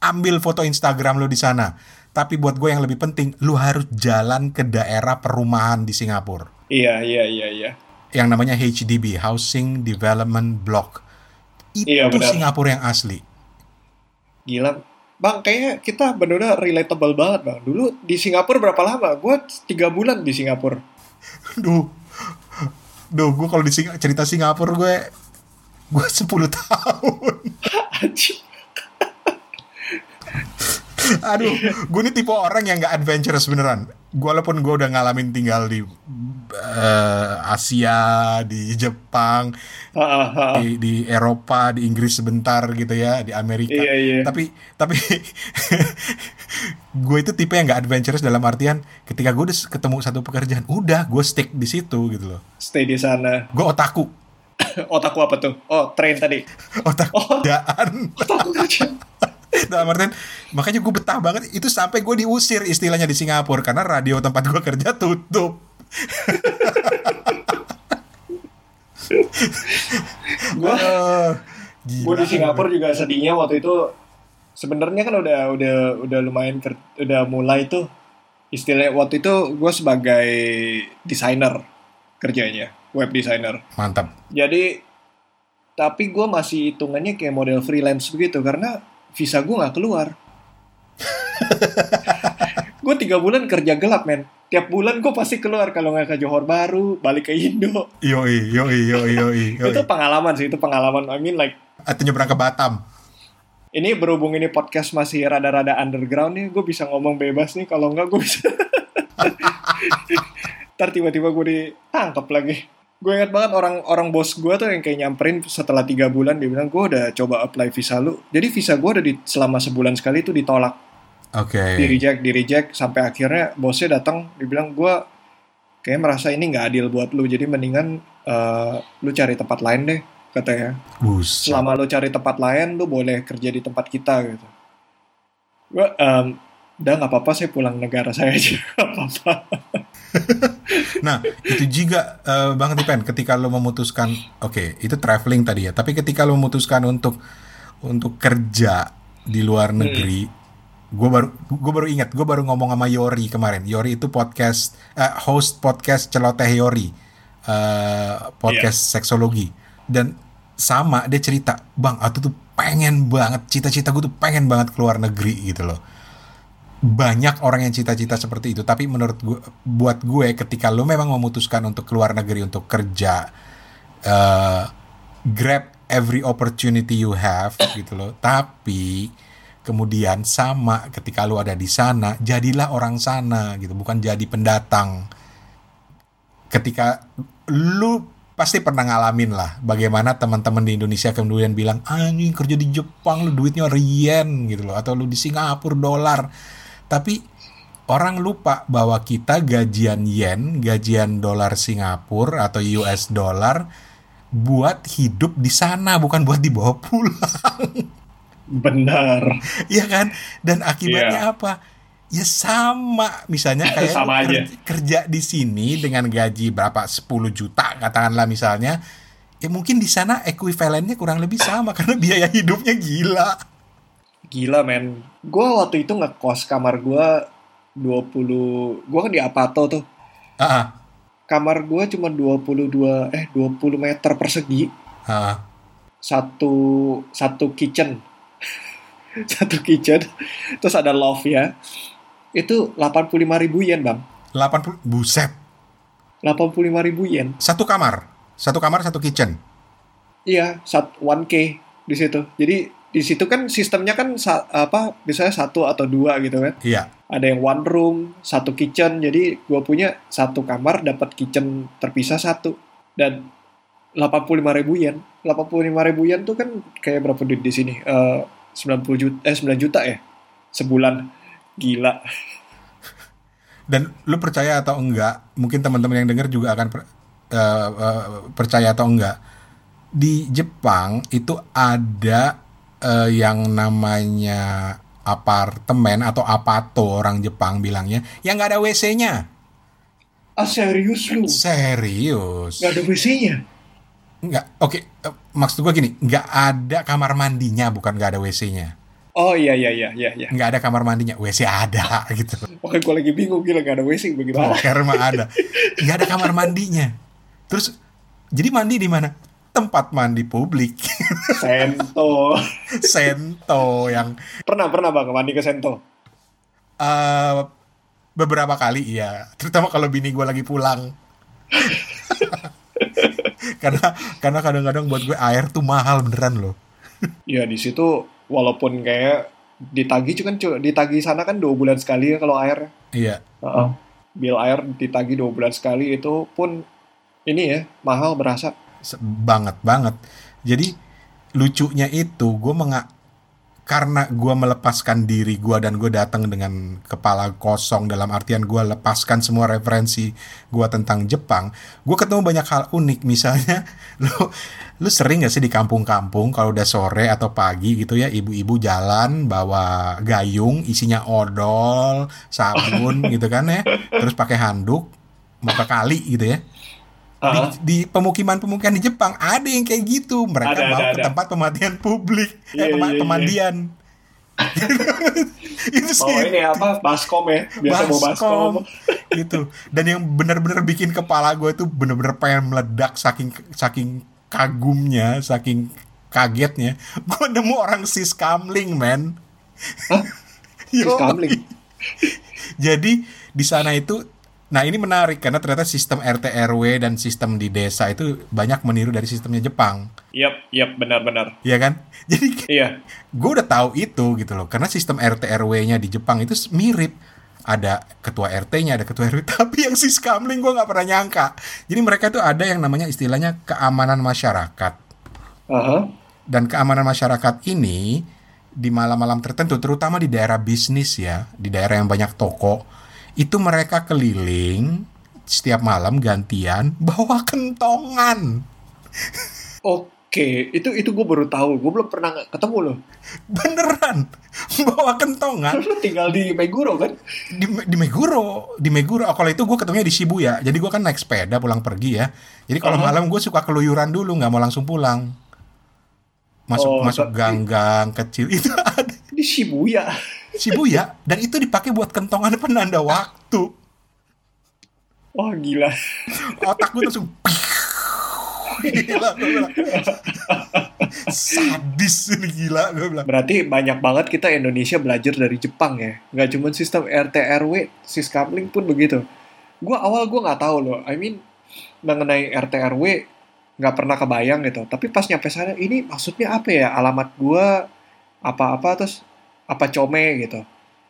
ambil foto Instagram lo di sana tapi buat gue yang lebih penting lu harus jalan ke daerah perumahan di Singapura Iya, iya, iya, iya. yang namanya HDB Housing Development Block itu Iya, benar. Singapura yang asli Gila. Bang, kayaknya kita benar-benar relatable banget, Bang. Dulu di Singapura berapa lama? Gue tiga bulan di Singapura. duh duh gue kalau di Sing- cerita Singapura gue gue 10 tahun. Aduh, gue ini tipe orang yang nggak adventurous beneran. Gue walaupun gue udah ngalamin tinggal di eh, Asia, di Jepang, di, di Eropa, di Inggris sebentar gitu ya, di Amerika. Iya, iya. Tapi tapi gue itu tipe yang nggak adventurous dalam artian ketika gue udah ketemu satu pekerjaan, udah gue stick di situ gitu loh. Stay di sana. Gue otaku, Otakku apa tuh? Oh, train tadi. otak Oh. kerjaan. Otakku kerja. Dalam artian makanya gue betah banget itu sampai gue diusir istilahnya di Singapura karena radio tempat gue kerja tutup. Gue Eh, gue di Singapura juga sedihnya waktu itu sebenarnya kan udah udah udah lumayan ker- udah mulai tuh istilahnya waktu itu gue sebagai desainer kerjanya web designer Mantap. jadi tapi gue masih hitungannya kayak model freelance begitu karena visa gue nggak keluar gue tiga bulan kerja gelap men tiap bulan gue pasti keluar kalau nggak ke Johor Baru balik ke Indo Yoi, yoi, yoi, yoi. yoi. itu pengalaman sih itu pengalaman I mean like Atau nyebrang ke Batam. Ini berhubung ini podcast masih rada-rada underground nih, gue bisa ngomong bebas nih. Kalau nggak gue bisa. Ntar tiba-tiba gue ditangkap lagi. Gue ingat banget orang orang bos gue tuh yang kayak nyamperin setelah tiga bulan dia bilang gue udah coba apply visa lu. Jadi visa gue udah di, selama sebulan sekali itu ditolak, Oke. di reject, di reject sampai akhirnya bosnya datang, dia bilang gue kayak merasa ini nggak adil buat lu. Jadi mendingan eh, lu cari tempat lain deh katanya Buset. selama lo cari tempat lain lo boleh kerja di tempat kita gitu gue em, udah nggak apa-apa saya pulang negara saya aja nggak apa-apa Nah, itu juga eh, Bang Tipen ketika lo memutuskan oke, itu traveling tadi ya, tapi ketika lo memutuskan untuk untuk kerja di luar negeri, gue baru gue baru ingat, gue baru ngomong sama Yori kemarin. Yori itu podcast eh, host podcast celoteh Yori. eh, podcast seksologi dan sama dia cerita, "Bang, aku tuh pengen banget cita-cita gue tuh pengen banget keluar negeri gitu loh." Banyak orang yang cita-cita seperti itu. Tapi menurut gue buat gue ketika lo memang memutuskan untuk keluar negeri untuk kerja eh, grab every opportunity you have gitu loh. Tapi kemudian sama ketika lo ada di sana jadilah orang sana gitu bukan jadi pendatang. Ketika lu pasti pernah ngalamin lah bagaimana teman-teman di Indonesia kemudian bilang anjing kerja di Jepang lu duitnya yen gitu loh. Atau lu di Singapura dolar tapi orang lupa bahwa kita gajian yen gajian dolar Singapura atau US dollar buat hidup di sana bukan buat dibawa pulang benar Iya kan? Dan akibatnya apa? Ya sama, misalnya kayak Sama aja. kerja di sini dengan gaji berapa 10 juta katakanlah misalnya, ya mungkin di sana ekuivalennya kurang lebih sama karena biaya hidupnya gila. Gila men. Gue waktu itu ngekos kamar gue 20 gue kan di Apato tuh. Ah, kamar gue cuma 22 eh 20 meter persegi. Ah, ah. satu satu kitchen. Satu kitchen. Terus ada loft ya. Itu 85 ribu yen bang. 80 buset. 85 ribu yen. Satu kamar, satu kamar satu kitchen. iya sat 1k di situ. Jadi di situ kan sistemnya kan sa- apa biasanya satu atau dua gitu kan Iya. ada yang one room satu kitchen jadi gue punya satu kamar dapat kitchen terpisah satu dan 85 ribu yen 85 ribu yen tuh kan kayak berapa duit di sini Eh 90 juta eh 9 juta ya sebulan Gila. Dan lu percaya atau enggak, mungkin teman-teman yang denger juga akan per, uh, uh, percaya atau enggak. Di Jepang itu ada uh, yang namanya apartemen atau apato orang Jepang bilangnya yang nggak ada WC-nya. Ah serius lu? Serius. Gak ada WC-nya? Nggak, oke. eh, maksud gua gini, nggak ada kamar mandinya, bukan nggak ada WC-nya. Oh iya iya iya iya. iya. Nggak ada kamar mandinya, WC ada gitu. Makanya gue lagi bingung gila gak ada WC bagaimana? Poker mah ada. Nggak ada kamar mandinya. Terus, jadi mandi di mana? Tempat mandi publik. Sento. Sento yang pernah pernah bang mandi ke Sento? eh beberapa kali iya. Terutama kalau bini gue lagi pulang. karena karena kadang-kadang buat gue air tuh mahal beneran loh. Ya di situ walaupun kayak ditagi cuman cu- ditagi sana kan dua bulan sekali ya kalau air. Iya. Heeh. Bil air ditagi dua bulan sekali itu pun ini ya mahal berasa. Banget banget. Jadi lucunya itu gue menga karena gue melepaskan diri gue dan gue datang dengan kepala kosong dalam artian gue lepaskan semua referensi gue tentang Jepang gue ketemu banyak hal unik. Misalnya lu lu sering gak sih di kampung-kampung kalau udah sore atau pagi gitu ya ibu-ibu jalan bawa gayung isinya odol sabun gitu kan ya terus pakai handuk mau ke kali gitu ya di, Heeh. di pemukiman-pemukiman di Jepang ada yang kayak gitu mereka Ada, bawa ada, ke ada. tempat pemandian publik Iya, eh pema- iya, iya. pemandian itu sih Bawa ini apa? Baskom ya. Biasa bawa baskom. gitu dan yang benar-benar bikin kepala gue itu benar-benar pengen meledak saking saking kagumnya saking kagetnya gue nemu orang sis kamling men? Sis kamling? jadi di sana itu nah ini menarik karena ternyata sistem RT RW dan sistem di desa itu banyak meniru dari sistemnya Jepang Yap, yap, benar-benar. Iya kan? Jadi Iya. gue udah tahu itu gitu loh. Karena sistem RT RW-nya di Jepang itu mirip. Ada ketua RT-nya, ada ketua RW. Tapi yang si Skamling gue nggak pernah nyangka. Jadi mereka tuh ada yang namanya istilahnya keamanan masyarakat. Aha. Dan keamanan masyarakat ini di malam-malam tertentu, terutama di daerah bisnis ya, di daerah yang banyak toko, itu mereka keliling setiap malam gantian bawa kentongan. Oke, itu itu gue baru tahu. Gue belum pernah ketemu loh. Beneran bawa kentongan. Lu tinggal di Meguro kan? di, di Meguro di Meguro oh, kalau itu gue ketemunya di Shibuya jadi gue kan naik sepeda pulang pergi ya jadi kalau Aha. malam gue suka keluyuran dulu nggak mau langsung pulang masuk Oh, masuk gang-gang kecil itu ada Di Shibuya. Shibuya dan itu dipakai buat kentongan penanda waktu Wah gila. otak gue langsung gila gue bilang sadis ini gila gue bilang Berarti banyak banget kita Indonesia belajar dari Jepang ya. Nggak cuma sistem RT RW, Siskamling pun begitu. Gua awal gue nggak tahu loh. I mean mengenai RT RW nggak pernah kebayang gitu. Tapi pas nyampe sana ini maksudnya apa ya? Alamat gua apa-apa terus apa come gitu.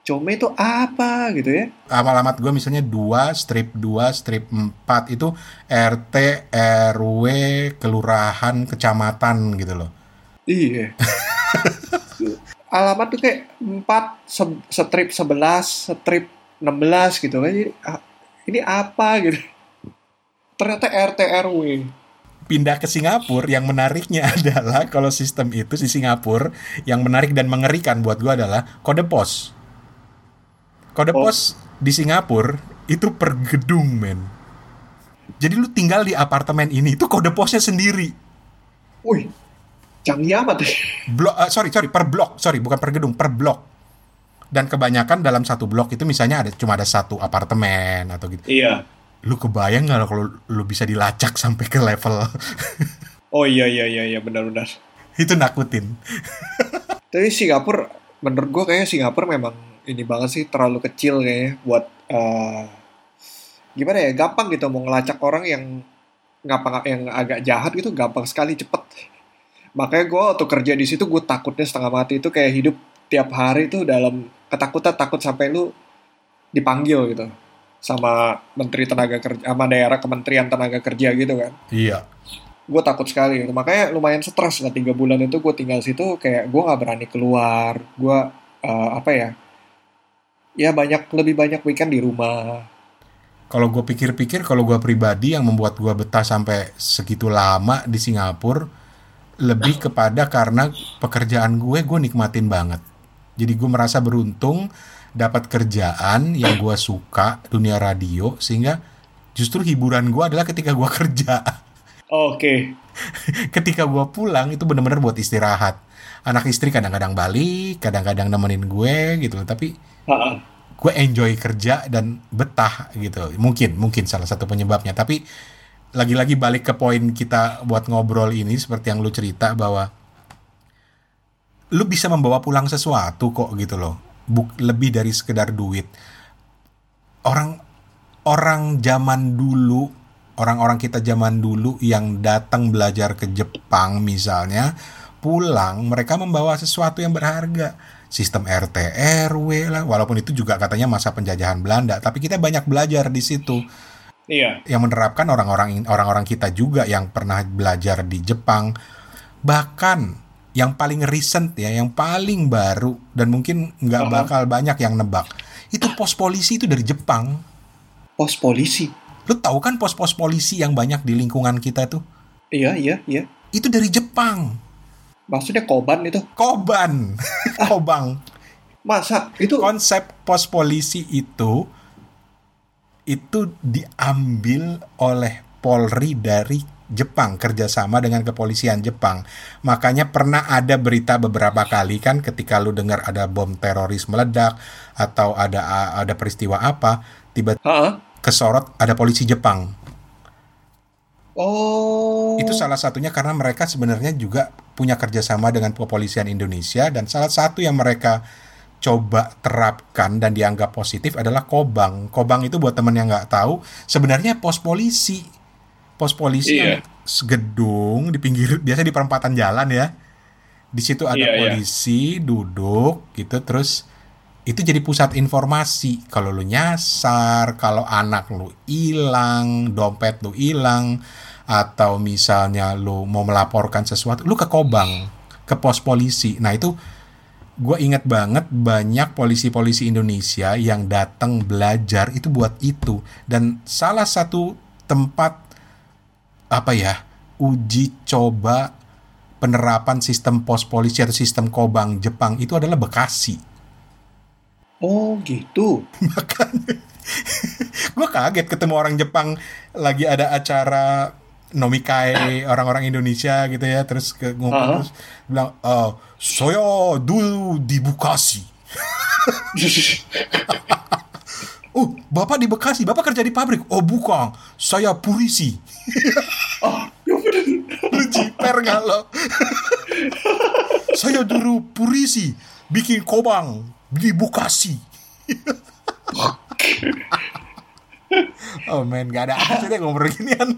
Come itu apa gitu ya? alamat gue misalnya 2 strip 2 strip 4 itu RT RW kelurahan kecamatan gitu loh Iya. Alamat tuh kayak 4 se- strip 11, strip 16 gitu kan. Jadi, ah, ini apa gitu. Ternyata RT RW. Pindah ke Singapura yang menariknya adalah kalau sistem itu di Singapura yang menarik dan mengerikan buat gue adalah kode pos. Kode Oh. pos di Singapura itu per gedung men. Jadi lu tinggal di apartemen ini itu kode posnya sendiri. Wih, canggih amat blok eh, sorry sorry per blok sorry bukan per gedung per blok. Dan kebanyakan dalam satu blok itu misalnya ada cuma ada satu apartemen atau gitu. Iya. Lu kebayang nggak kalau lu bisa dilacak sampai ke level Oh iya iya iya iya benar-benar. itu nakutin Tapi Singapura menurut gue kayaknya Singapura memang ini banget sih terlalu kecil kayaknya buat eh, gimana ya gampang gitu mau ngelacak orang yang ngapa yang agak jahat gitu gampang sekali cepet. Makanya gue waktu kerja di situ gue takutnya setengah mati itu kayak hidup tiap hari tuh dalam ketakutan takut sampai lu dipanggil gitu sama menteri tenaga kerja sama daerah kementerian tenaga kerja gitu kan iya gue takut sekali gitu. makanya lumayan stres lah tiga bulan itu gue tinggal situ kayak gue nggak berani keluar gue eh, apa ya ya banyak lebih banyak weekend di rumah. Kalau gue pikir-pikir, kalau gue pribadi yang membuat gue betah sampai segitu lama di Singapura, lebih kepada karena pekerjaan gue, gue nikmatin banget. Jadi gue merasa beruntung dapat kerjaan yang gue suka, dunia radio, sehingga justru hiburan gue adalah ketika gue kerja. Oke. Okay. ketika gue pulang itu bener-bener buat istirahat. Anak istri kadang-kadang balik, kadang-kadang nemenin gue gitu. Tapi gue enjoy kerja dan betah gitu mungkin mungkin salah satu penyebabnya tapi lagi-lagi balik ke poin kita buat ngobrol ini seperti yang lu cerita bahwa lu bisa membawa pulang sesuatu kok gitu loh Buk, lebih dari sekedar duit. Orang orang zaman dulu orang-orang kita zaman dulu yang datang belajar ke Jepang misalnya pulang mereka membawa sesuatu yang berharga. Sistem RT RW lah walaupun itu juga katanya masa penjajahan Belanda tapi kita banyak belajar di situ. Iya. Yang menerapkan orang-orang orang-orang kita juga yang pernah belajar di Jepang. Bahkan yang paling recent ya yang paling baru dan mungkin nggak uh -huh. bakal banyak yang nebak itu pos polisi itu dari Jepang pos polisi lu tahu kan pos-pos polisi yang banyak di lingkungan kita tuh iya iya iya itu dari Jepang Maksudnya Koban itu? Koban. Kobang. Masa itu konsep pos polisi itu itu diambil oleh Polri dari Jepang kerjasama dengan kepolisian Jepang. Makanya pernah ada berita beberapa kali kan ketika lu dengar ada bom teroris meledak atau ada ada peristiwa apa tiba-tiba kesorot ada polisi Jepang. Oh. Itu salah satunya karena mereka sebenarnya juga punya kerjasama dengan kepolisian Indonesia dan salah satu yang mereka coba terapkan dan dianggap positif adalah Kobang. Kobang itu buat temen yang nggak tahu sebenarnya pos polisi. Pos polisi iya. yang gedung di pinggir biasa di perempatan jalan ya. Di situ ada iya, iya. polisi iya. duduk gitu terus itu jadi pusat informasi. Kalau lu nyasar, kalau anak lu hilang, dompet lu hilang, atau misalnya lu mau melaporkan sesuatu, lu ke Kobang, ke pos polisi. Nah itu gue inget banget banyak polisi-polisi Indonesia yang datang belajar itu buat itu. Dan salah satu tempat apa ya uji coba penerapan sistem pos polisi atau sistem Kobang Jepang itu adalah Bekasi. Oh gitu. Makanya gue kaget ketemu orang Jepang lagi ada acara nomikai orang-orang Indonesia gitu ya terus ke ngumpul uh -huh. terus bilang uh, saya dulu di Bekasi oh bapak di Bekasi bapak kerja di pabrik? Oh bukan. Saya polisi. Oh lu jiper nggak lo? Saya dulu polisi bikin kobang di Bekasi. Oh men gak ada apa deh ngomong ginian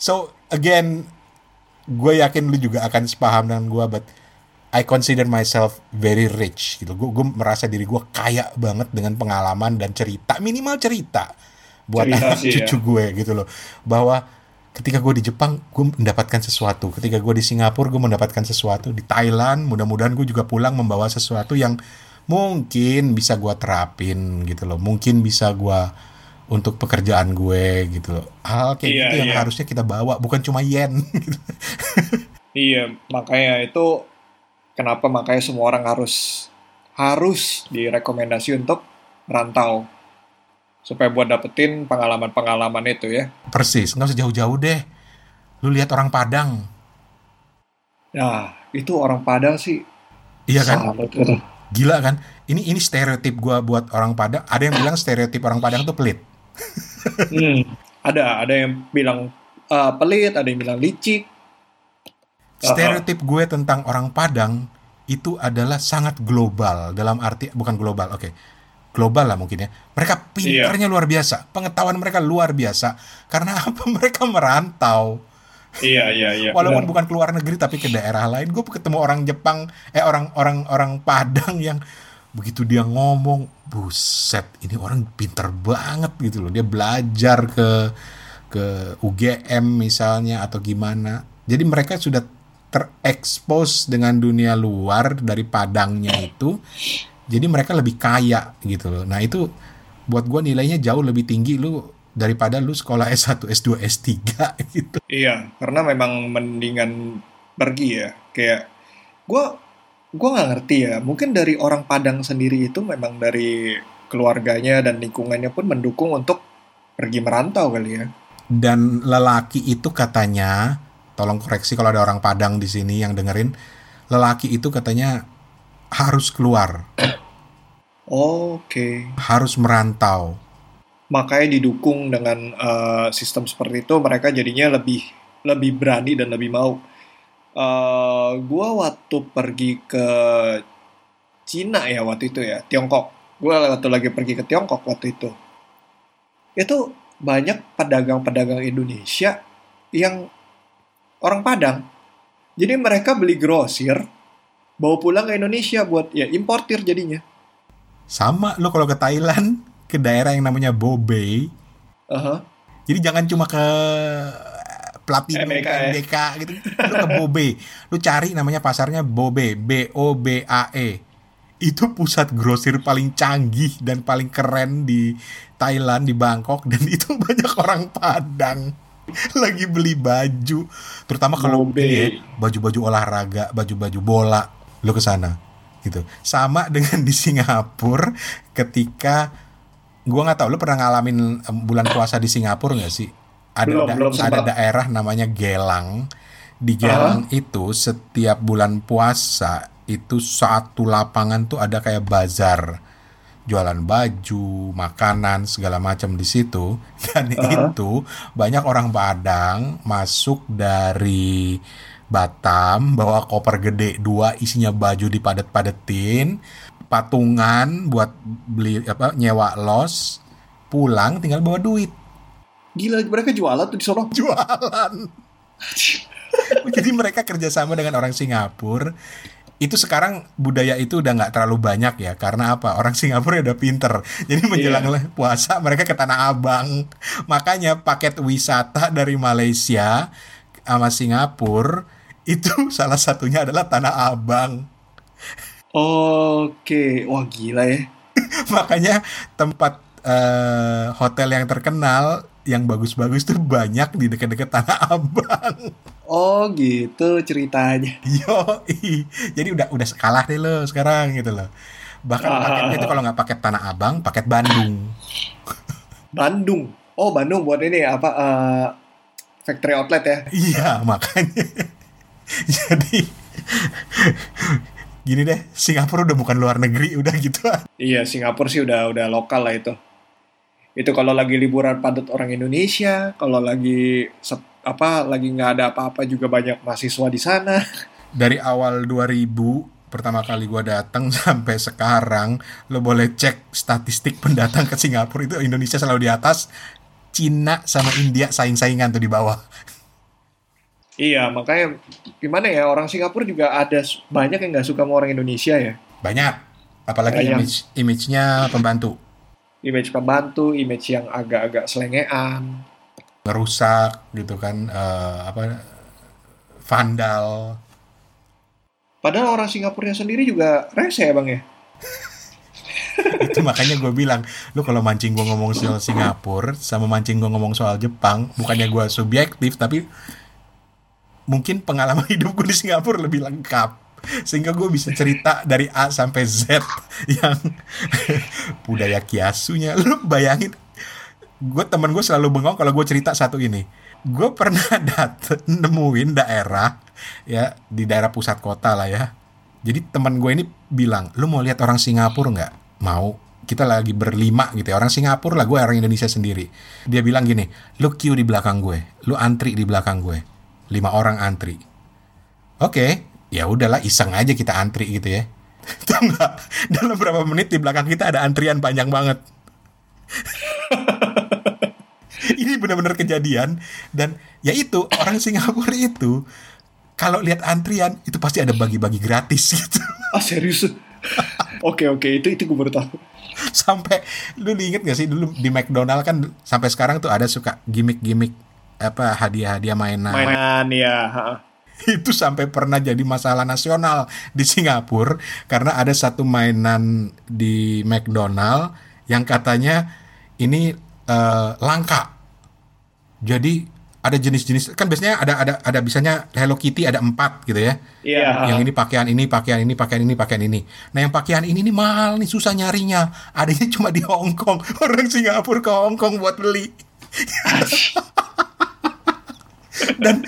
So again, gue yakin lu juga akan sepaham dengan gue, but I consider myself very rich gitu. Gue merasa diri gue kaya banget dengan pengalaman dan cerita, minimal cerita buat cerita anak cucu ya. gue gitu loh. Bahwa ketika gue di Jepang, gue mendapatkan sesuatu. Ketika gue di Singapura, gue mendapatkan sesuatu. Di Thailand, mudah-mudahan gue juga pulang membawa sesuatu yang mungkin bisa gue terapin gitu loh. Mungkin bisa gue untuk pekerjaan gue gitu loh. Hal kayak iya, gitu yang iya. harusnya kita bawa, bukan cuma yen. iya, makanya itu kenapa makanya semua orang harus harus direkomendasi untuk merantau supaya buat dapetin pengalaman-pengalaman itu ya. Persis, nggak usah jauh-jauh deh. Lu lihat orang Padang. Nah, itu orang Padang sih. Iya kan? Gila kan? Ini ini stereotip gue buat orang Padang. Ada yang bilang stereotip orang Padang tuh pelit hmm, ada, ada yang bilang uh, pelit, ada yang bilang licik. Stereotip gue tentang orang Padang itu adalah sangat global dalam arti bukan global, oke. Okay. Global lah mungkin ya. Mereka pintarnya iya. luar biasa, pengetahuan mereka luar biasa karena apa? Mereka merantau. Iya iya iya. Walaupun benar. bukan keluar negeri tapi ke daerah lain, gue ketemu orang Jepang, eh orang orang orang Padang yang begitu dia ngomong buset ini orang pinter banget gitu loh dia belajar ke ke UGM misalnya atau gimana jadi mereka sudah terekspos dengan dunia luar dari Padangnya itu Jadi mereka lebih kaya gitu loh. Nah itu buat gue nilainya jauh lebih tinggi lu daripada lu sekolah S1, S2, S3 gitu. Iya, karena memang mendingan pergi ya. Kayak gue gue nggak ngerti ya. Mungkin dari orang Padang sendiri itu memang dari keluarganya dan lingkungannya pun mendukung untuk pergi merantau kali ya. Dan lelaki itu katanya, tolong koreksi kalau ada orang Padang di sini yang dengerin, lelaki itu katanya harus keluar, Oke. harus merantau. Makanya didukung dengan eh, sistem seperti itu, mereka jadinya lebih lebih berani dan lebih mau. eh gua waktu pergi ke Cina ya waktu itu ya, Tiongkok. Gua waktu lagi pergi ke Tiongkok waktu itu. Itu banyak pedagang-pedagang Indonesia yang orang Padang. Jadi mereka beli grosir, bawa pulang ke Indonesia buat ya importir jadinya. Sama lu kalau ke Thailand, ke daerah yang namanya Bobe, Aha. jadi jangan cuma ke Platinum, MBK, ke ya. MBK gitu. Lu ke Bobe. Lu cari namanya pasarnya Bobe, B O B A E. Itu pusat grosir paling canggih dan paling keren di Thailand di Bangkok dan itu banyak orang Padang lagi beli baju, terutama kalau ini ya, baju-baju olahraga, baju-baju bola, lu ke sana gitu. Sama dengan di Singapura ketika gua nggak tahu lu pernah ngalamin bulan puasa di Singapura nggak sih? Ada Belum, da- belum ada sempat. daerah namanya Gelang. Di Gelang itu setiap bulan puasa itu satu lapangan tuh ada kayak bazar jualan baju, makanan segala macam di situ dan Aha. itu banyak orang Padang masuk dari Batam bawa koper gede dua isinya baju dipadet-padetin patungan buat beli apa nyewa los pulang tinggal bawa duit Gila, mereka jualan tuh di sono. jualan jadi mereka kerjasama dengan orang Singapura itu sekarang budaya itu udah nggak terlalu banyak ya karena apa? Orang Singapura udah pinter. Jadi menjelang puasa mereka ke Tanah Abang. Makanya paket wisata dari Malaysia sama Singapura itu salah satunya adalah Tanah Abang. Oke, wah gila ya. makanya tempat eh, hotel yang terkenal yang bagus-bagus tuh banyak di dekat-dekat Tanah Abang Oh gitu ceritanya. Yo, jadi udah udah sekalah deh lo sekarang gitu loh. Bahkan Ah. paketnya itu kalau nggak paket Tanah Abang, paket Bandung. Bandung. Oh Bandung buat ini apa? eh, factory outlet ya? Iya, makanya. jadi gini deh, Singapura udah bukan luar negeri, udah gitu. Iya Singapura sih udah udah lokal lah itu. Itu kalau lagi liburan padat orang Indonesia, kalau lagi apa lagi nggak ada apa-apa juga banyak mahasiswa di sana. Dari awal 2000 pertama kali gua datang sampai sekarang, lo boleh cek statistik pendatang ke Singapura itu Indonesia selalu di atas, Cina sama India saing-saingan tuh di bawah. Iya makanya gimana ya orang Singapura juga ada banyak yang nggak suka sama orang Indonesia ya. Banyak, apalagi Banyak. image image-nya pembantu. Image pembantu, image yang agak-agak selengean. ngerusak gitu kan eh, apa vandal Padahal orang Singapura sendiri juga rese ya bang ya. itu makanya gue bilang lu kalau mancing gue ngomong soal Singapura sama mancing gue ngomong soal Jepang bukannya gue subjektif tapi mungkin pengalaman hidup gue di Singapura lebih lengkap sehingga gue bisa cerita dari A sampai Z yang budaya kiasunya. Lu bayangin gue temen gue selalu bengong kalau gue cerita satu ini. Gue pernah dat nemuin daerah ya di daerah pusat kota lah ya. Jadi teman gue ini bilang lu mau lihat orang Singapura nggak? Mau. Kita lagi berlima gitu ya orang Singapura lah gue orang Indonesia sendiri. Dia bilang gini lu queue di belakang gue lu antri di belakang gue lima orang antri. Oke ya udahlah iseng aja kita antri gitu ya Tahu nggak dalam berapa menit di belakang kita ada antrian panjang banget ini benar-benar kejadian dan ya itu orang Singapura itu kalau lihat antrian itu pasti ada bagi-bagi gratis gitu Ah serius? Oke oke itu itu gue baru tahu. sampai lu inget gak sih dulu di McDonald kan sampai sekarang tuh ada suka gimmick-gimmick apa hadiah-hadiah mainan Mainan ya. itu sampai pernah jadi masalah nasional di Singapura karena ada satu mainan di McDonald yang katanya ini uh, langka. Jadi ada jenis-jenis kan biasanya ada ada ada bisanya Hello Kitty ada empat gitu ya. Iya. Yang ini pakaian ini, pakaian ini, pakaian ini, pakaian ini. Nah yang pakaian ini nih mahal nih susah nyarinya. Adanya cuma di Hong Kong. Orang Singapura ke Hong Kong buat beli. Dan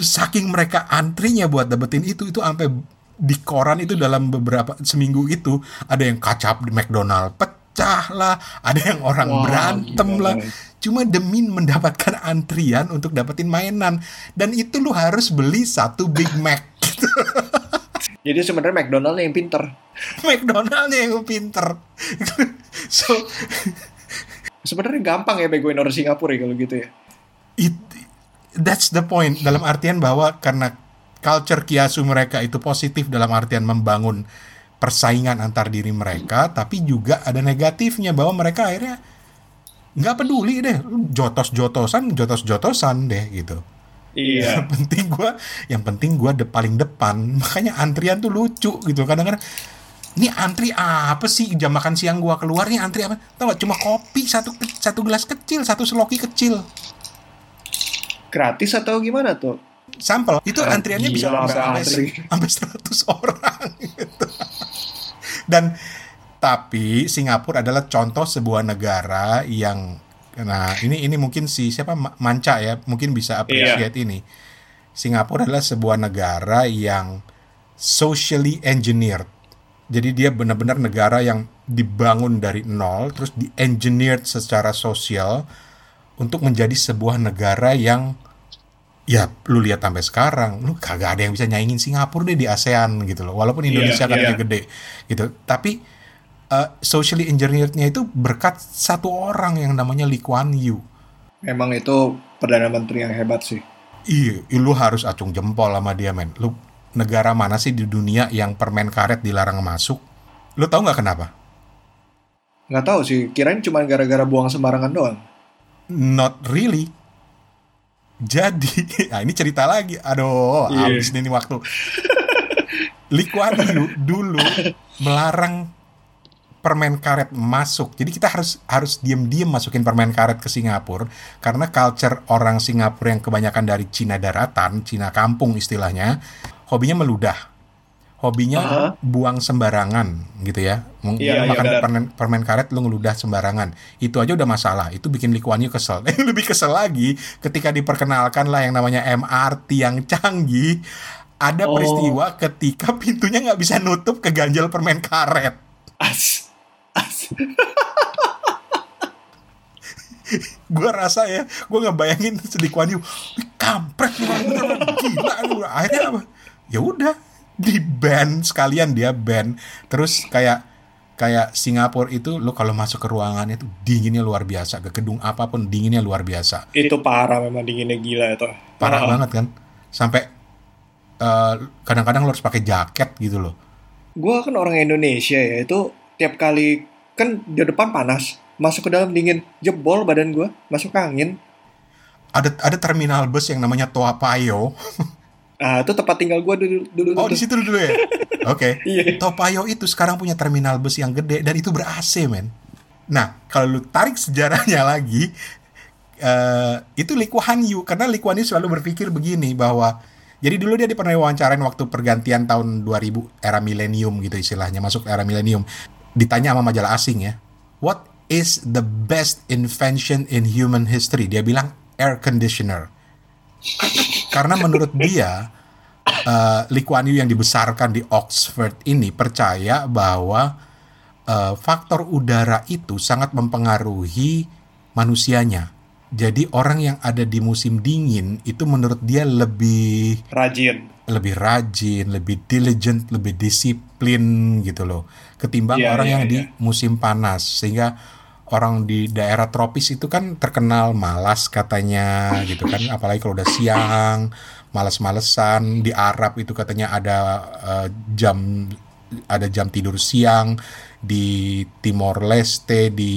saking mereka antrinya buat dapetin itu itu sampai di koran itu dalam beberapa seminggu itu ada yang kacap di McDonald pecah lah, ada yang orang Wah, berantem gila. lah. Cuma demi mendapatkan antrian untuk dapetin mainan dan itu lu harus beli satu Big Mac gitu. Jadi sebenarnya McDonald yang pinter. McDonaldnya yang pinter. so Sebenarnya gampang ya begoin orang Singapura ya kalau gitu ya. it that's the point. Dalam artian bahwa karena culture kiasu mereka itu positif dalam artian membangun persaingan antar diri mereka tapi juga ada negatifnya bahwa mereka akhirnya nggak peduli deh. Jotos-jotosan jotos-jotosan deh gitu. Iya. yang penting gua yang penting gua de paling depan. Makanya antrian tuh lucu gitu. Kadang-kadang ini antri apa sih? Jam makan siang gua keluar nih antri apa? Tau gak cuma kopi satu satu gelas kecil satu seloki kecil Gratis atau gimana tuh? sampel itu Ah, antriannya bisa sampai sampai 100 orang gitu. Dan tapi Singapura adalah contoh sebuah negara yang nah ini ini mungkin si siapa Ma- Manca ya mungkin bisa appreciate ini. Singapura adalah sebuah negara yang socially engineered. Jadi dia benar-benar negara yang dibangun dari nol terus di engineered secara sosial untuk menjadi sebuah negara yang ya lu lihat sampai sekarang lu kagak ada yang bisa nyaingin Singapura deh di ASEAN gitu loh walaupun Indonesia Iya, katanya iya. gede gitu tapi uh, socially engineered-nya itu berkat satu orang yang namanya Lee Kuan Yew Memang itu perdana menteri yang hebat sih. iya lu harus acung jempol sama dia men lu negara mana sih di dunia yang permen karet dilarang masuk lu tahu nggak kenapa Nggak tahu sih, kirain cuma gara-gara buang sembarangan doang. Not really. Jadi, nah ini cerita lagi. Aduh, Iya. habis ini waktu. Lee Kuan Yew dulu melarang permen karet masuk. Jadi kita harus harus diam-diam masukin permen karet ke Singapura karena culture orang Singapura yang kebanyakan dari Cina daratan, Cina kampung istilahnya, hobinya meludah. Hobinya Aha. buang sembarangan gitu ya. Mungkin Iya, iya, makan benar. permen, permen karet lu ngeludah sembarangan. Itu aja udah masalah. Itu bikin Lee Kuan Yew kesel. Lebih kesel lagi ketika diperkenalkan lah yang namanya MRT yang canggih. Ada Oh. peristiwa ketika pintunya nggak bisa nutup ke ganjel permen karet. As. As. Gue rasa ya, gue nggak bayangin sedih Kuan Yew, "Ih, kampret orang bener, gila. Akhirnya apa? Ya udah, di ban sekalian dia ban. Terus kayak kayak Singapura itu lu kalau masuk ke ruangan itu dinginnya luar biasa ke gedung apa pun dinginnya luar biasa Itu parah memang dinginnya gila itu. parah Ah. banget kan sampai eh, kadang-kadang lu harus pakai jaket gitu loh Gua kan orang Indonesia ya, itu tiap kali kan di depan panas, masuk ke dalam dingin, jebol badan gua, masuk angin. ada ada terminal bus yang namanya Toa Payoh Ah, itu tempat tinggal gua dulu dulu. oh di situ dulu ya oke Iya. Topayo itu sekarang punya terminal bus yang gede dan itu ber-AC men. Nah kalau lu tarik sejarahnya lagi, eh itu Lee Kuan Yew karena Lee Kuan Yew selalu berpikir begini bahwa jadi dulu dia di pernah wawancarain waktu pergantian tahun 2000 era milenium gitu istilahnya masuk era milenium ditanya sama majalah asing ya, what is the best invention in human history? Dia bilang air conditioner. Karena menurut dia eh, Lee Kuan Yew yang dibesarkan di Oxford ini percaya bahwa eh, faktor udara itu sangat mempengaruhi manusianya. Jadi orang yang ada di musim dingin itu menurut dia lebih Rajin. lebih rajin, lebih diligent, lebih disiplin gitu loh. Ketimbang Iya, orang iya, yang di iya. musim panas. Sehingga orang di daerah tropis itu kan terkenal malas katanya gitu kan. Apalagi kalau udah siang, malas-malesan. Di Arab itu katanya ada eh, jam ada jam tidur siang. di Timor Leste, di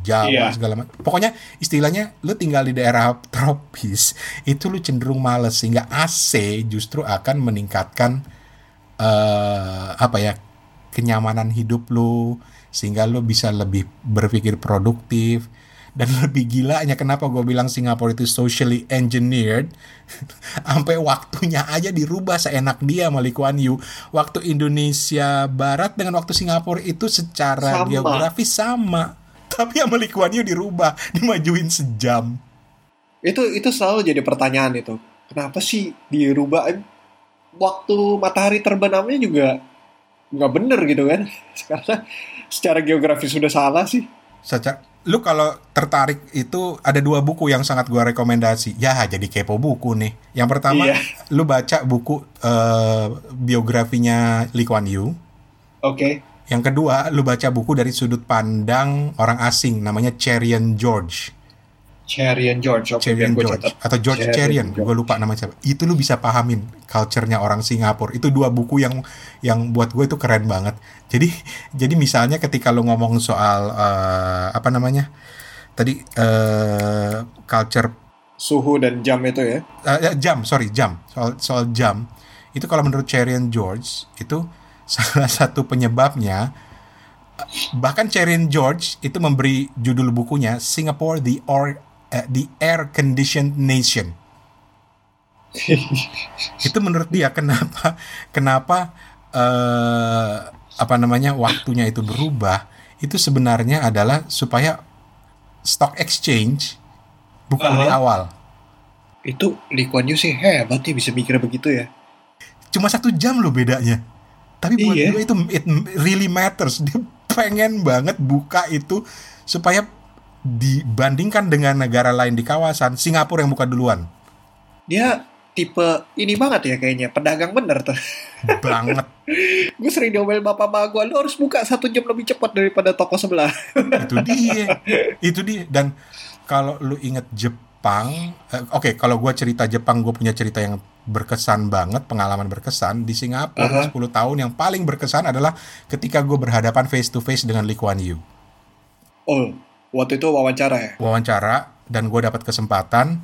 Jawa Iya. segala macam. Pokoknya istilahnya lu tinggal di daerah tropis itu lu cenderung males sehingga AC justru akan meningkatkan eh apa ya kenyamanan hidup lu sehingga lu bisa lebih berpikir produktif dan lebih gilanya kenapa gue bilang Singapura itu socially engineered sampai waktunya aja dirubah seenak dia sama Lee Kuan Yew waktu Indonesia Barat dengan waktu Singapura itu secara Sama. geografis sama tapi sama Lee Kuan Yew dirubah dimajuin sejam Itu itu selalu jadi pertanyaan itu. Kenapa sih dirubah waktu matahari terbenamnya juga nggak bener gitu kan? Karena secara geografis sudah salah sih. Secara, lu kalau tertarik itu ada dua buku yang sangat gua rekomendasi. Ya jadi kepo buku nih. Yang pertama Iya. lu baca buku eh, biografinya Lee Kuan Yew. Oke. Yang kedua lu baca buku dari sudut pandang orang asing namanya Cherian George. Cherian George. Oke, Cherian George catat. atau George Cherian, George. gue lupa namanya siapa. Itu lu bisa pahamin culture-nya orang Singapura. Itu dua buku yang yang buat gue itu keren banget. Jadi jadi misalnya ketika lu ngomong soal eh, apa namanya tadi eh, culture Suhu dan jam itu ya. eh, jam sorry jam soal soal jam itu kalau menurut Cherian George itu salah satu penyebabnya bahkan Cherian George itu memberi judul bukunya Singapore the or eh, the air conditioned nation itu menurut dia kenapa kenapa eh, apa namanya waktunya itu berubah itu sebenarnya adalah supaya stock exchange bukan di Aha. awal Itu Lee Kuan Yew sih hebat ya bisa mikir begitu ya. cuma satu jam loh bedanya tapi buat Iya. gue itu it really matters dia pengen banget buka itu supaya dibandingkan dengan negara lain di kawasan Singapura yang buka duluan. Dia tipe ini banget ya kayaknya pedagang bener tuh. banget. Gue sering diomelin bapak mama gue, lu harus buka satu jam lebih cepat daripada toko sebelah. itu dia. Itu dia. Dan kalau lu inget Jepang eh, oke kalau gue cerita Jepang gue punya cerita yang berkesan banget pengalaman berkesan. Di Singapura Aha. 10 tahun yang paling berkesan adalah ketika gue berhadapan face to face dengan Lee Kuan Yew. Oh, waktu itu wawancara ya? wawancara dan gue dapat kesempatan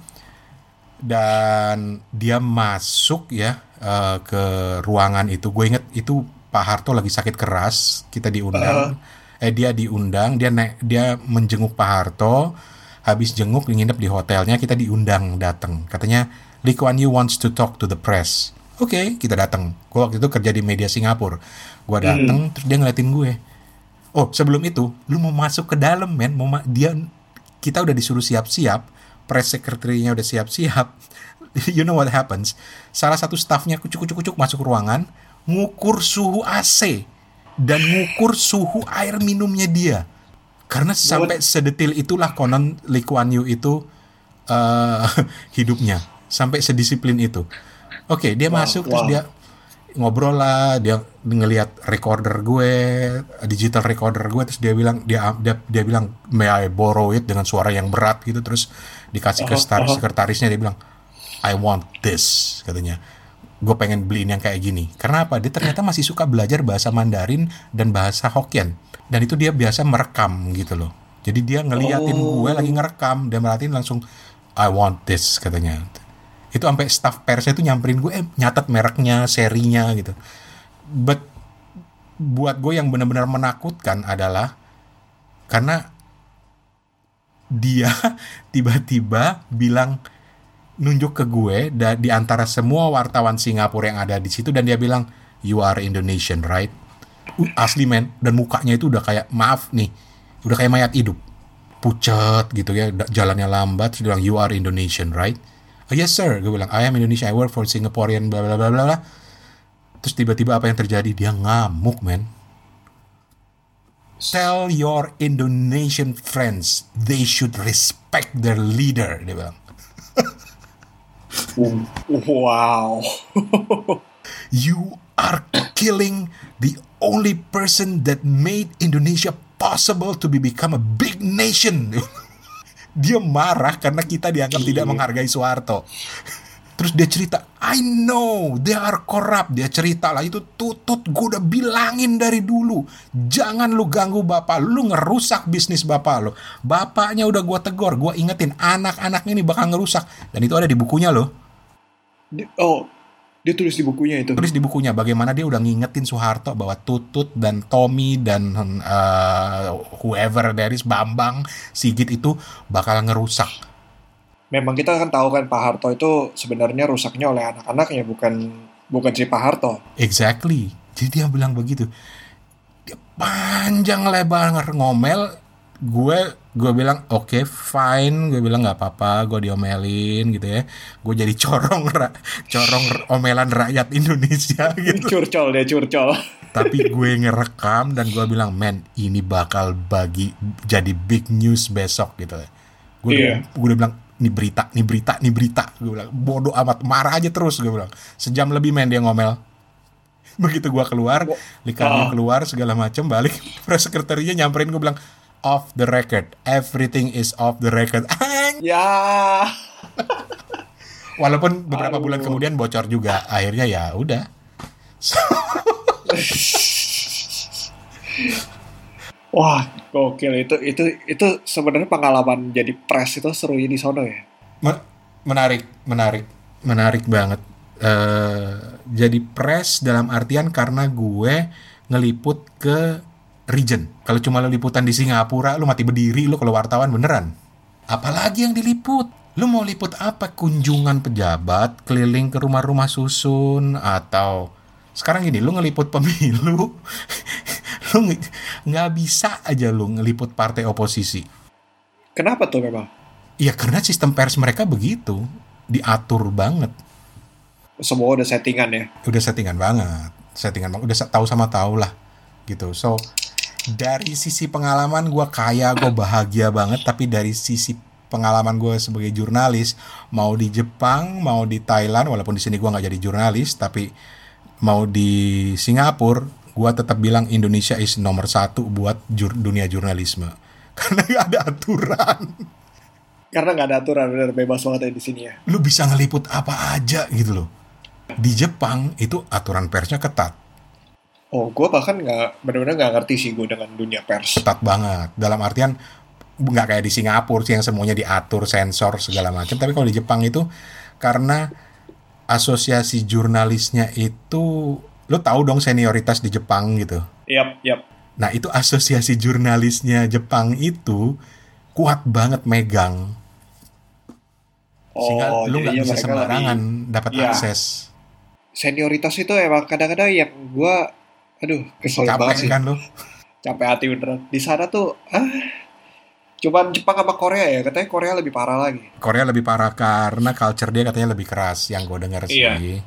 dan dia masuk ya eh, ke ruangan itu. Gue inget itu Pak Harto lagi sakit keras kita diundang. Eh dia diundang dia naik dia menjenguk Pak Harto. Habis jenguk nginep di hotelnya kita diundang datang katanya Lee Kuan Yew wants to talk to the press. Oke kita datang gue waktu itu kerja di media Singapura. Gue datang terus dia ngeliatin gue Oh, sebelum itu, lu mau masuk ke dalam, men? Mau ma- dia kita udah disuruh siap-siap, press secretary-nya udah siap-siap. you know what happens? Salah satu staffnya kucuk-kucuk-kucuk masuk ruangan, ngukur suhu AC dan ngukur suhu air minumnya dia. Karena sampai sedetil itulah konon Lee Kuan Yew itu eh, hidupnya, sampai sedisiplin itu. Oke, dia masuk terus wow. dia ngobrol lah dia ngelihat recorder gue digital recorder gue terus dia bilang dia dia, dia bilang may I borrow it? dengan suara yang berat gitu terus dikasih ke Oh, star- oh. sekretarisnya dia bilang I want this katanya. Gue pengen beliin yang kayak gini. Karena apa? Dia ternyata masih suka belajar bahasa Mandarin dan bahasa Hokkien. Dan itu dia biasa merekam gitu loh. Jadi dia ngeliatin Oh. gue lagi ngerekam dia merhatiin langsung I want this katanya itu sampai staff persnya itu nyamperin gue eh nyatet mereknya serinya gitu. But buat gue yang benar-benar menakutkan adalah karena dia tiba-tiba bilang nunjuk ke gue da, di antara semua wartawan Singapura yang ada di situ dan dia bilang you are Indonesian right? Asli men. Dan mukanya itu udah kayak maaf nih udah kayak mayat hidup. Pucat gitu ya jalannya lambat dia bilang you are Indonesian right? "Oh, yes sir. Gue bilang I am Indonesian I work for Singaporean bla bla bla bla bla. Terus tiba-tiba apa yang terjadi? Dia ngamuk men. Tell your Indonesian friends they should respect their leader dia bilang. Wow. you are killing the only person that made Indonesia possible to be become a big nation. Dia marah karena kita dianggap tidak menghargai Soeharto. Terus dia cerita, I know they are corrupt. Dia cerita lah itu tutut gue udah bilangin dari dulu. Jangan lu ganggu bapak, lu ngerusak bisnis bapak lo. Bapaknya udah gue tegor, gue ingetin anak-anak ini bakal ngerusak. Dan itu ada di bukunya loh. Oh, dia tulis di bukunya itu. Tulis di bukunya bagaimana dia udah ngingetin Soeharto bahwa Tutut dan Tommy dan uh, whoever there is Bambang, Sigit itu bakal ngerusak. Memang kita kan tahu kan Pak Harto itu sebenarnya rusaknya oleh anak-anaknya bukan bukan si Pak Harto. Exactly. Jadi dia bilang begitu. Dia panjang lebar ngomel. Gue gue bilang oke okay, fine. Gue bilang nggak apa-apa. Gue diomelin gitu ya. Gue jadi corong ra, corong omelan rakyat Indonesia gitu. curcol dia curcol. Tapi gue ngerekam dan gue bilang men ini bakal bagi jadi big news besok gitu. Gue Iya. udah, gue udah bilang ini berita, ini berita, ini berita. Gue bilang bodoh amat marah aja terus gue bilang. Sejam lebih main dia ngomel. Begitu gue keluar, Lika Ah. keluar segala macem balik. Press sekretarinya nyamperin gue bilang off the record, everything is off the record. Ya. Walaupun beberapa Aduh. bulan kemudian bocor juga, akhirnya ya udah. Wah, gokil itu itu itu sebenarnya pengalaman jadi press itu seru di sono ya. Me- menarik, menarik, menarik banget. eh jadi press dalam artian karena gue ngeliput ke region. Kalau cuma lo liputan di Singapura, lu mati berdiri lu kalau wartawan beneran. Apalagi yang diliput? Lu mau liput apa? Kunjungan pejabat, keliling ke rumah-rumah susun, atau sekarang gini, lu ngeliput pemilu, lu nge- nggak bisa aja lu ngeliput partai oposisi. Kenapa tuh memang? Ya karena sistem pers mereka begitu, diatur banget. Semua udah settingan ya. Udah settingan banget, settingan banget, udah tahu sama tahu lah gitu. So dari sisi pengalaman gue kaya, gue bahagia banget. Tapi dari sisi pengalaman gue sebagai jurnalis, mau di Jepang, mau di Thailand, walaupun di sini gue nggak jadi jurnalis, tapi mau di Singapura, gue tetap bilang Indonesia is nomor satu buat jur- dunia jurnalisme karena nggak ada aturan. Karena nggak ada aturan, bener bebas banget ya di sini ya. lu bisa ngeliput apa aja gitu loh. Di Jepang itu aturan persnya ketat, Oh, gue bahkan nggak benar-benar nggak ngerti sih gue dengan dunia pers. ketat banget. Dalam artian nggak kayak di Singapura sih yang semuanya diatur, sensor segala macam. Tapi kalau di Jepang itu karena asosiasi jurnalisnya itu, lu tahu dong senioritas di Jepang gitu. Yap, yap. Nah itu asosiasi jurnalisnya Jepang itu kuat banget megang, sehingga Oh, lu nggak jadinya bisa sembarangan dapat Iya. akses. Senioritas itu emang kadang-kadang yang gue, aduh, kesel banget Capek sih. kan lu? Capek hati beneran. Di sana tuh, ah, cuman Jepang sama Korea ya. Katanya Korea lebih parah lagi. Korea lebih parah karena culture dia katanya lebih keras yang gue dengar Iya. sih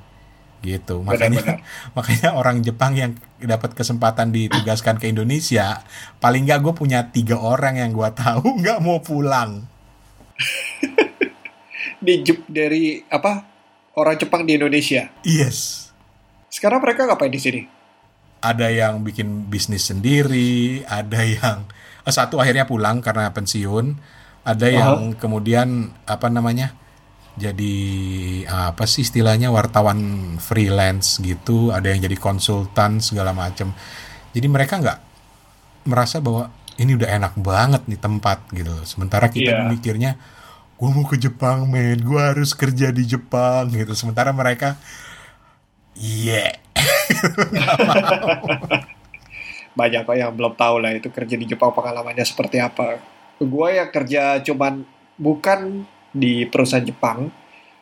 gitu makanya Benar-benar. makanya orang Jepang yang dapat kesempatan ditugaskan ke Indonesia paling nggak gue punya tiga orang yang gue tahu nggak mau pulang Di Jep dari apa orang Jepang di Indonesia. yes Sekarang mereka ngapain di sini? Ada yang bikin bisnis sendiri ada yang eh, satu akhirnya pulang karena pensiun. Ada yang kemudian apa namanya jadi apa sih istilahnya wartawan freelance gitu. Ada yang jadi konsultan segala macam jadi mereka nggak merasa bahwa ini udah enak banget nih tempat gitu sementara kita Iya. mikirnya gue mau ke Jepang men. Gue harus kerja di Jepang gitu. Sementara mereka iya Banyak kok yang belum tahu lah itu kerja di Jepang pengalamannya seperti apa. Gue yang kerja cuman bukan di perusahaan Jepang,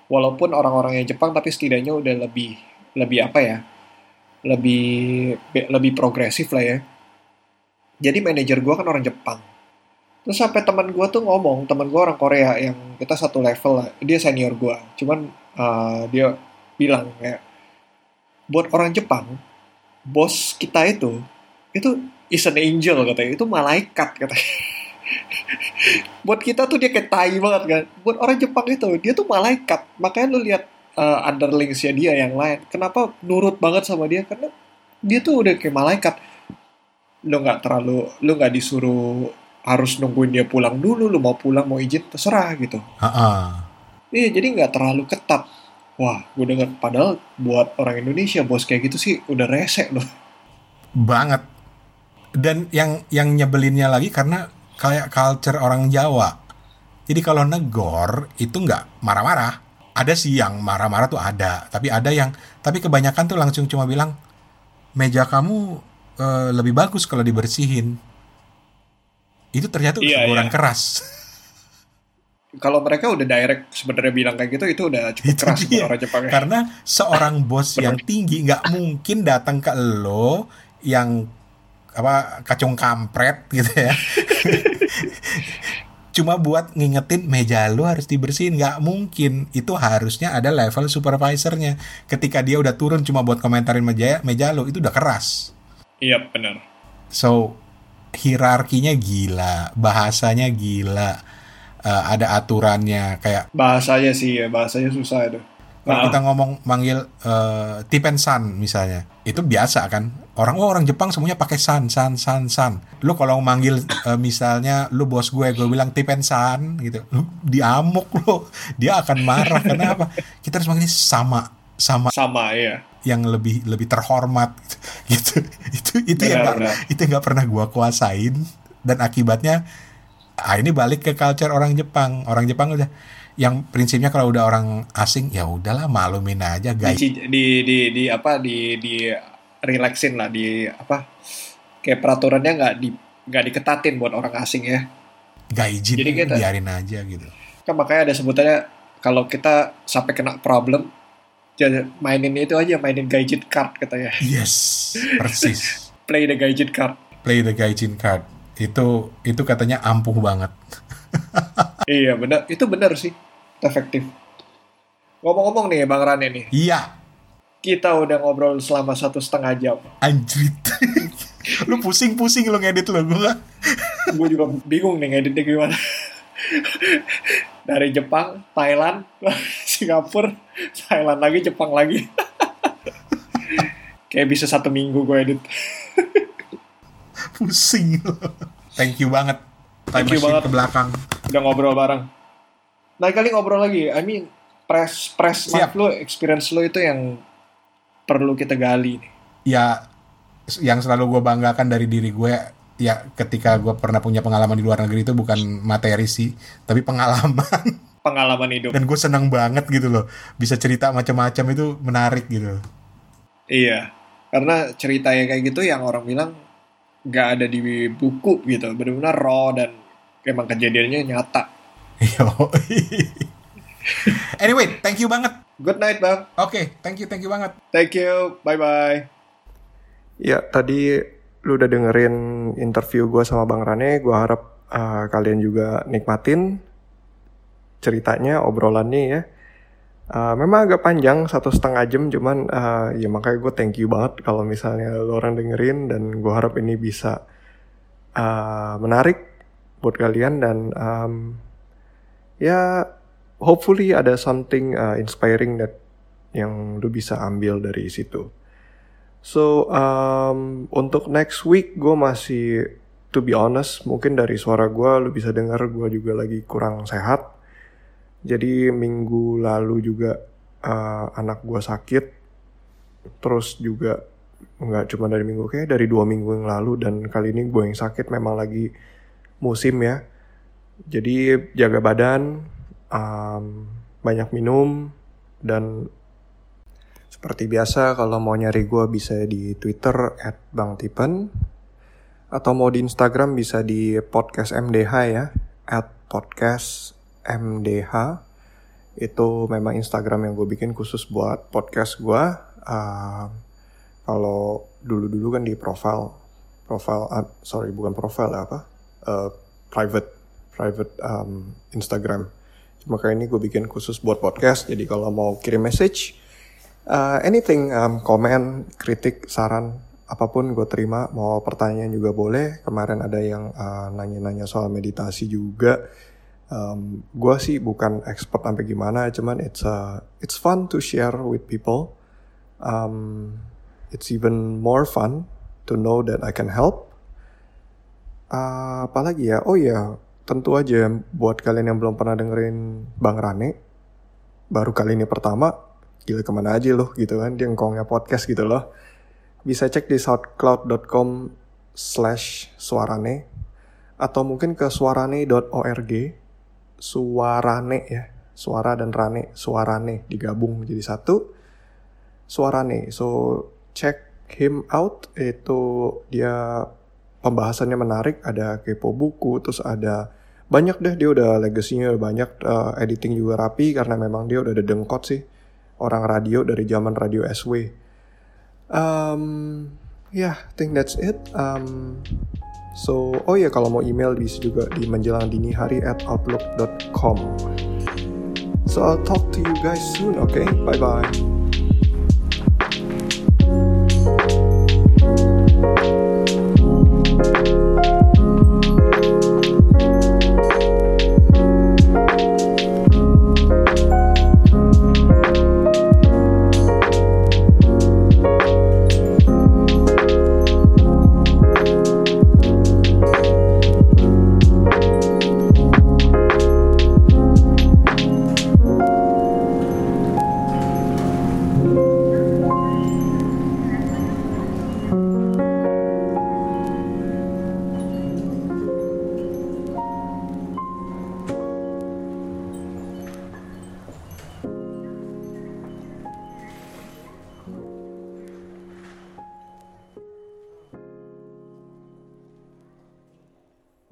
walaupun orang-orang Jepang tapi setidaknya udah lebih lebih apa ya? Lebih lebih progresif lah ya. Jadi manajer gue kan orang Jepang. Terus sampai teman gue tuh ngomong, teman gue orang Korea yang kita satu level lah, dia senior gue. Cuman uh, dia bilang kayak buat orang Jepang, bos kita itu itu is an angel katanya, itu malaikat katanya. buat kita tuh dia kayak tai banget kan. Buat orang Jepang itu dia tuh malaikat. Makanya lu lihat uh, underlingsnya dia yang lain. Kenapa nurut banget sama dia? Karena dia tuh udah kayak malaikat. Lu nggak terlalu, lu nggak disuruh harus nungguin dia pulang dulu. Lu mau pulang mau izin terserah gitu. Ha-ha. Iya, jadi nggak terlalu ketat Wah, gue denger. Padahal buat orang Indonesia bos kayak gitu sih udah resek loh. banget dan yang yang nyebelinnya lagi karena kayak culture orang Jawa jadi kalau negor itu nggak marah-marah ada sih yang marah-marah tuh ada tapi ada yang tapi kebanyakan tuh langsung cuma bilang meja kamu eh, lebih bagus kalau dibersihin itu ternyata Iya, teguran iya. keras Kalau mereka udah direct sebenarnya bilang kayak gitu itu udah cukup Itu keras buat dia. orang Jepang. Karena seorang bos yang tinggi nggak mungkin datang ke lo yang apa kacung kampret gitu ya. Cuma buat ngingetin meja lo harus dibersihin nggak mungkin. Itu harusnya ada level supervisornya. Ketika dia udah turun cuma buat komentarin meja meja lo itu udah keras. Iya benar. So hierarkinya gila, bahasanya gila, eh, ada aturannya kayak Bahasanya sih ya, bahasanya susah itu. Kalau Nah, kita ngomong manggil uh, tip and san misalnya, itu biasa kan. Orang oh orang Jepang semuanya pakai san san san san. Lu kalau manggil uh, misalnya lu bos gue, gue bilang tip and san gitu. Lu diamuk lu. Dia akan marah kenapa? Kita harus manggil sama sama sama ya. yang lebih lebih terhormat gitu. Itu itu yang Benar, nggak benar. itu yang nggak pernah gua kuasain dan akibatnya ah ini balik ke culture orang Jepang. Orang Jepang udah yang prinsipnya kalau udah orang asing ya udahlah maklumin aja Di, guys. di di di apa di di relaxin lah di apa kayak peraturannya nggak di nggak diketatin buat orang asing ya. Gaijin Jadi kita- biarin aja gitu. Kan makanya ada sebutannya kalau kita sampai kena problem jadi mainin itu aja mainin gaijin card katanya. Yes, persis. Play the gaijin card. Play the gaijin card. Itu itu katanya ampuh banget. Iya benar, itu benar sih, efektif. Ngomong-ngomong nih Bang Rane nih, Iya, kita udah ngobrol selama satu setengah jam. anjrit. lu pusing-pusing lu ngedit lu gua. Gue juga bingung nih ngeditnya gimana. Dari Jepang, Thailand, Singapura, Thailand lagi, Jepang lagi. Kayak bisa satu minggu gue edit. Pusing. Thank you banget. Time Thank you machine banget. ke belakang. Udah ngobrol bareng. Lain kali ngobrol lagi. I mean, press press Siap. lo, experience lo itu yang perlu kita gali nih. Ya yang selalu gue banggakan dari diri gue ya ketika gue pernah punya pengalaman di luar negeri itu bukan materi sih, tapi pengalaman. Pengalaman hidup. Dan gue senang banget gitu loh. Bisa cerita macam-macam itu menarik gitu. Iya, karena ceritanya kayak gitu yang orang bilang nggak ada di buku gitu, benar-benar raw dan emang kejadiannya nyata. Yo. anyway, thank you banget. Good night bang, Oke, thank you, thank you banget. thank you, bye bye. Ya, tadi lu udah dengerin interview gue sama Bang Rane. Gue harap uh, kalian juga nikmatin ceritanya, obrolannya ya. Uh, memang agak panjang, satu setengah jam, cuman uh, ya makanya gue thank you banget kalau misalnya lu orang dengerin dan gue harap ini bisa uh, menarik buat kalian dan um, ya hopefully ada something uh, inspiring that yang lu bisa ambil dari situ. So um, untuk next week gue masih to be honest mungkin dari suara gue lu bisa dengar gue juga lagi kurang sehat. Jadi minggu lalu juga uh, anak gue sakit. Terus juga nggak cuma dari minggu kayak dari dua minggu yang lalu dan kali ini gue yang sakit memang lagi musim ya. Jadi jaga badan, um, banyak minum dan seperti biasa kalau mau nyari gue bisa di Twitter at atau mau di Instagram bisa di podcast MDH ya at podcast MDH itu memang Instagram yang gue bikin khusus buat podcast gue Uh, kalau dulu-dulu kan di profile profile uh, sorry bukan profile apa Uh, private private um, Instagram kayak ini gue bikin khusus buat podcast jadi kalau mau kirim message Uh, anything, um, komen, kritik, saran, apa pun gue terima. Mau pertanyaan juga boleh. Kemarin ada yang uh, nanya-nanya soal meditasi juga. Um, gue sih bukan expert sampai gimana, cuman it's uh, it's fun to share with people. Um, it's even more fun to know that I can help. Uh, apalagi ya? Oh ya, tentu aja buat kalian yang belum pernah dengerin Bang Rane, baru kali ini pertama, gila ke mana aja loh gitu kan dia ngkongnya podcast gitu loh bisa cek di soundcloud.com slash suarane atau mungkin ke suarane.org suarane ya. Suara dan rane. Suarane digabung menjadi satu. Suarane so check him out. Itu dia pembahasannya menarik. Ada kepo buku terus ada banyak deh. Dia udah legasinya banyak. Uh, editing juga rapi karena memang dia udah ada dengkot sih. Orang radio dari zaman radio SW um, yeah, think that's it. Um, so oh ya kalau mau email bisa juga di menjelang dini hari at outlook.com so I'll talk to you guys soon okay? Bye bye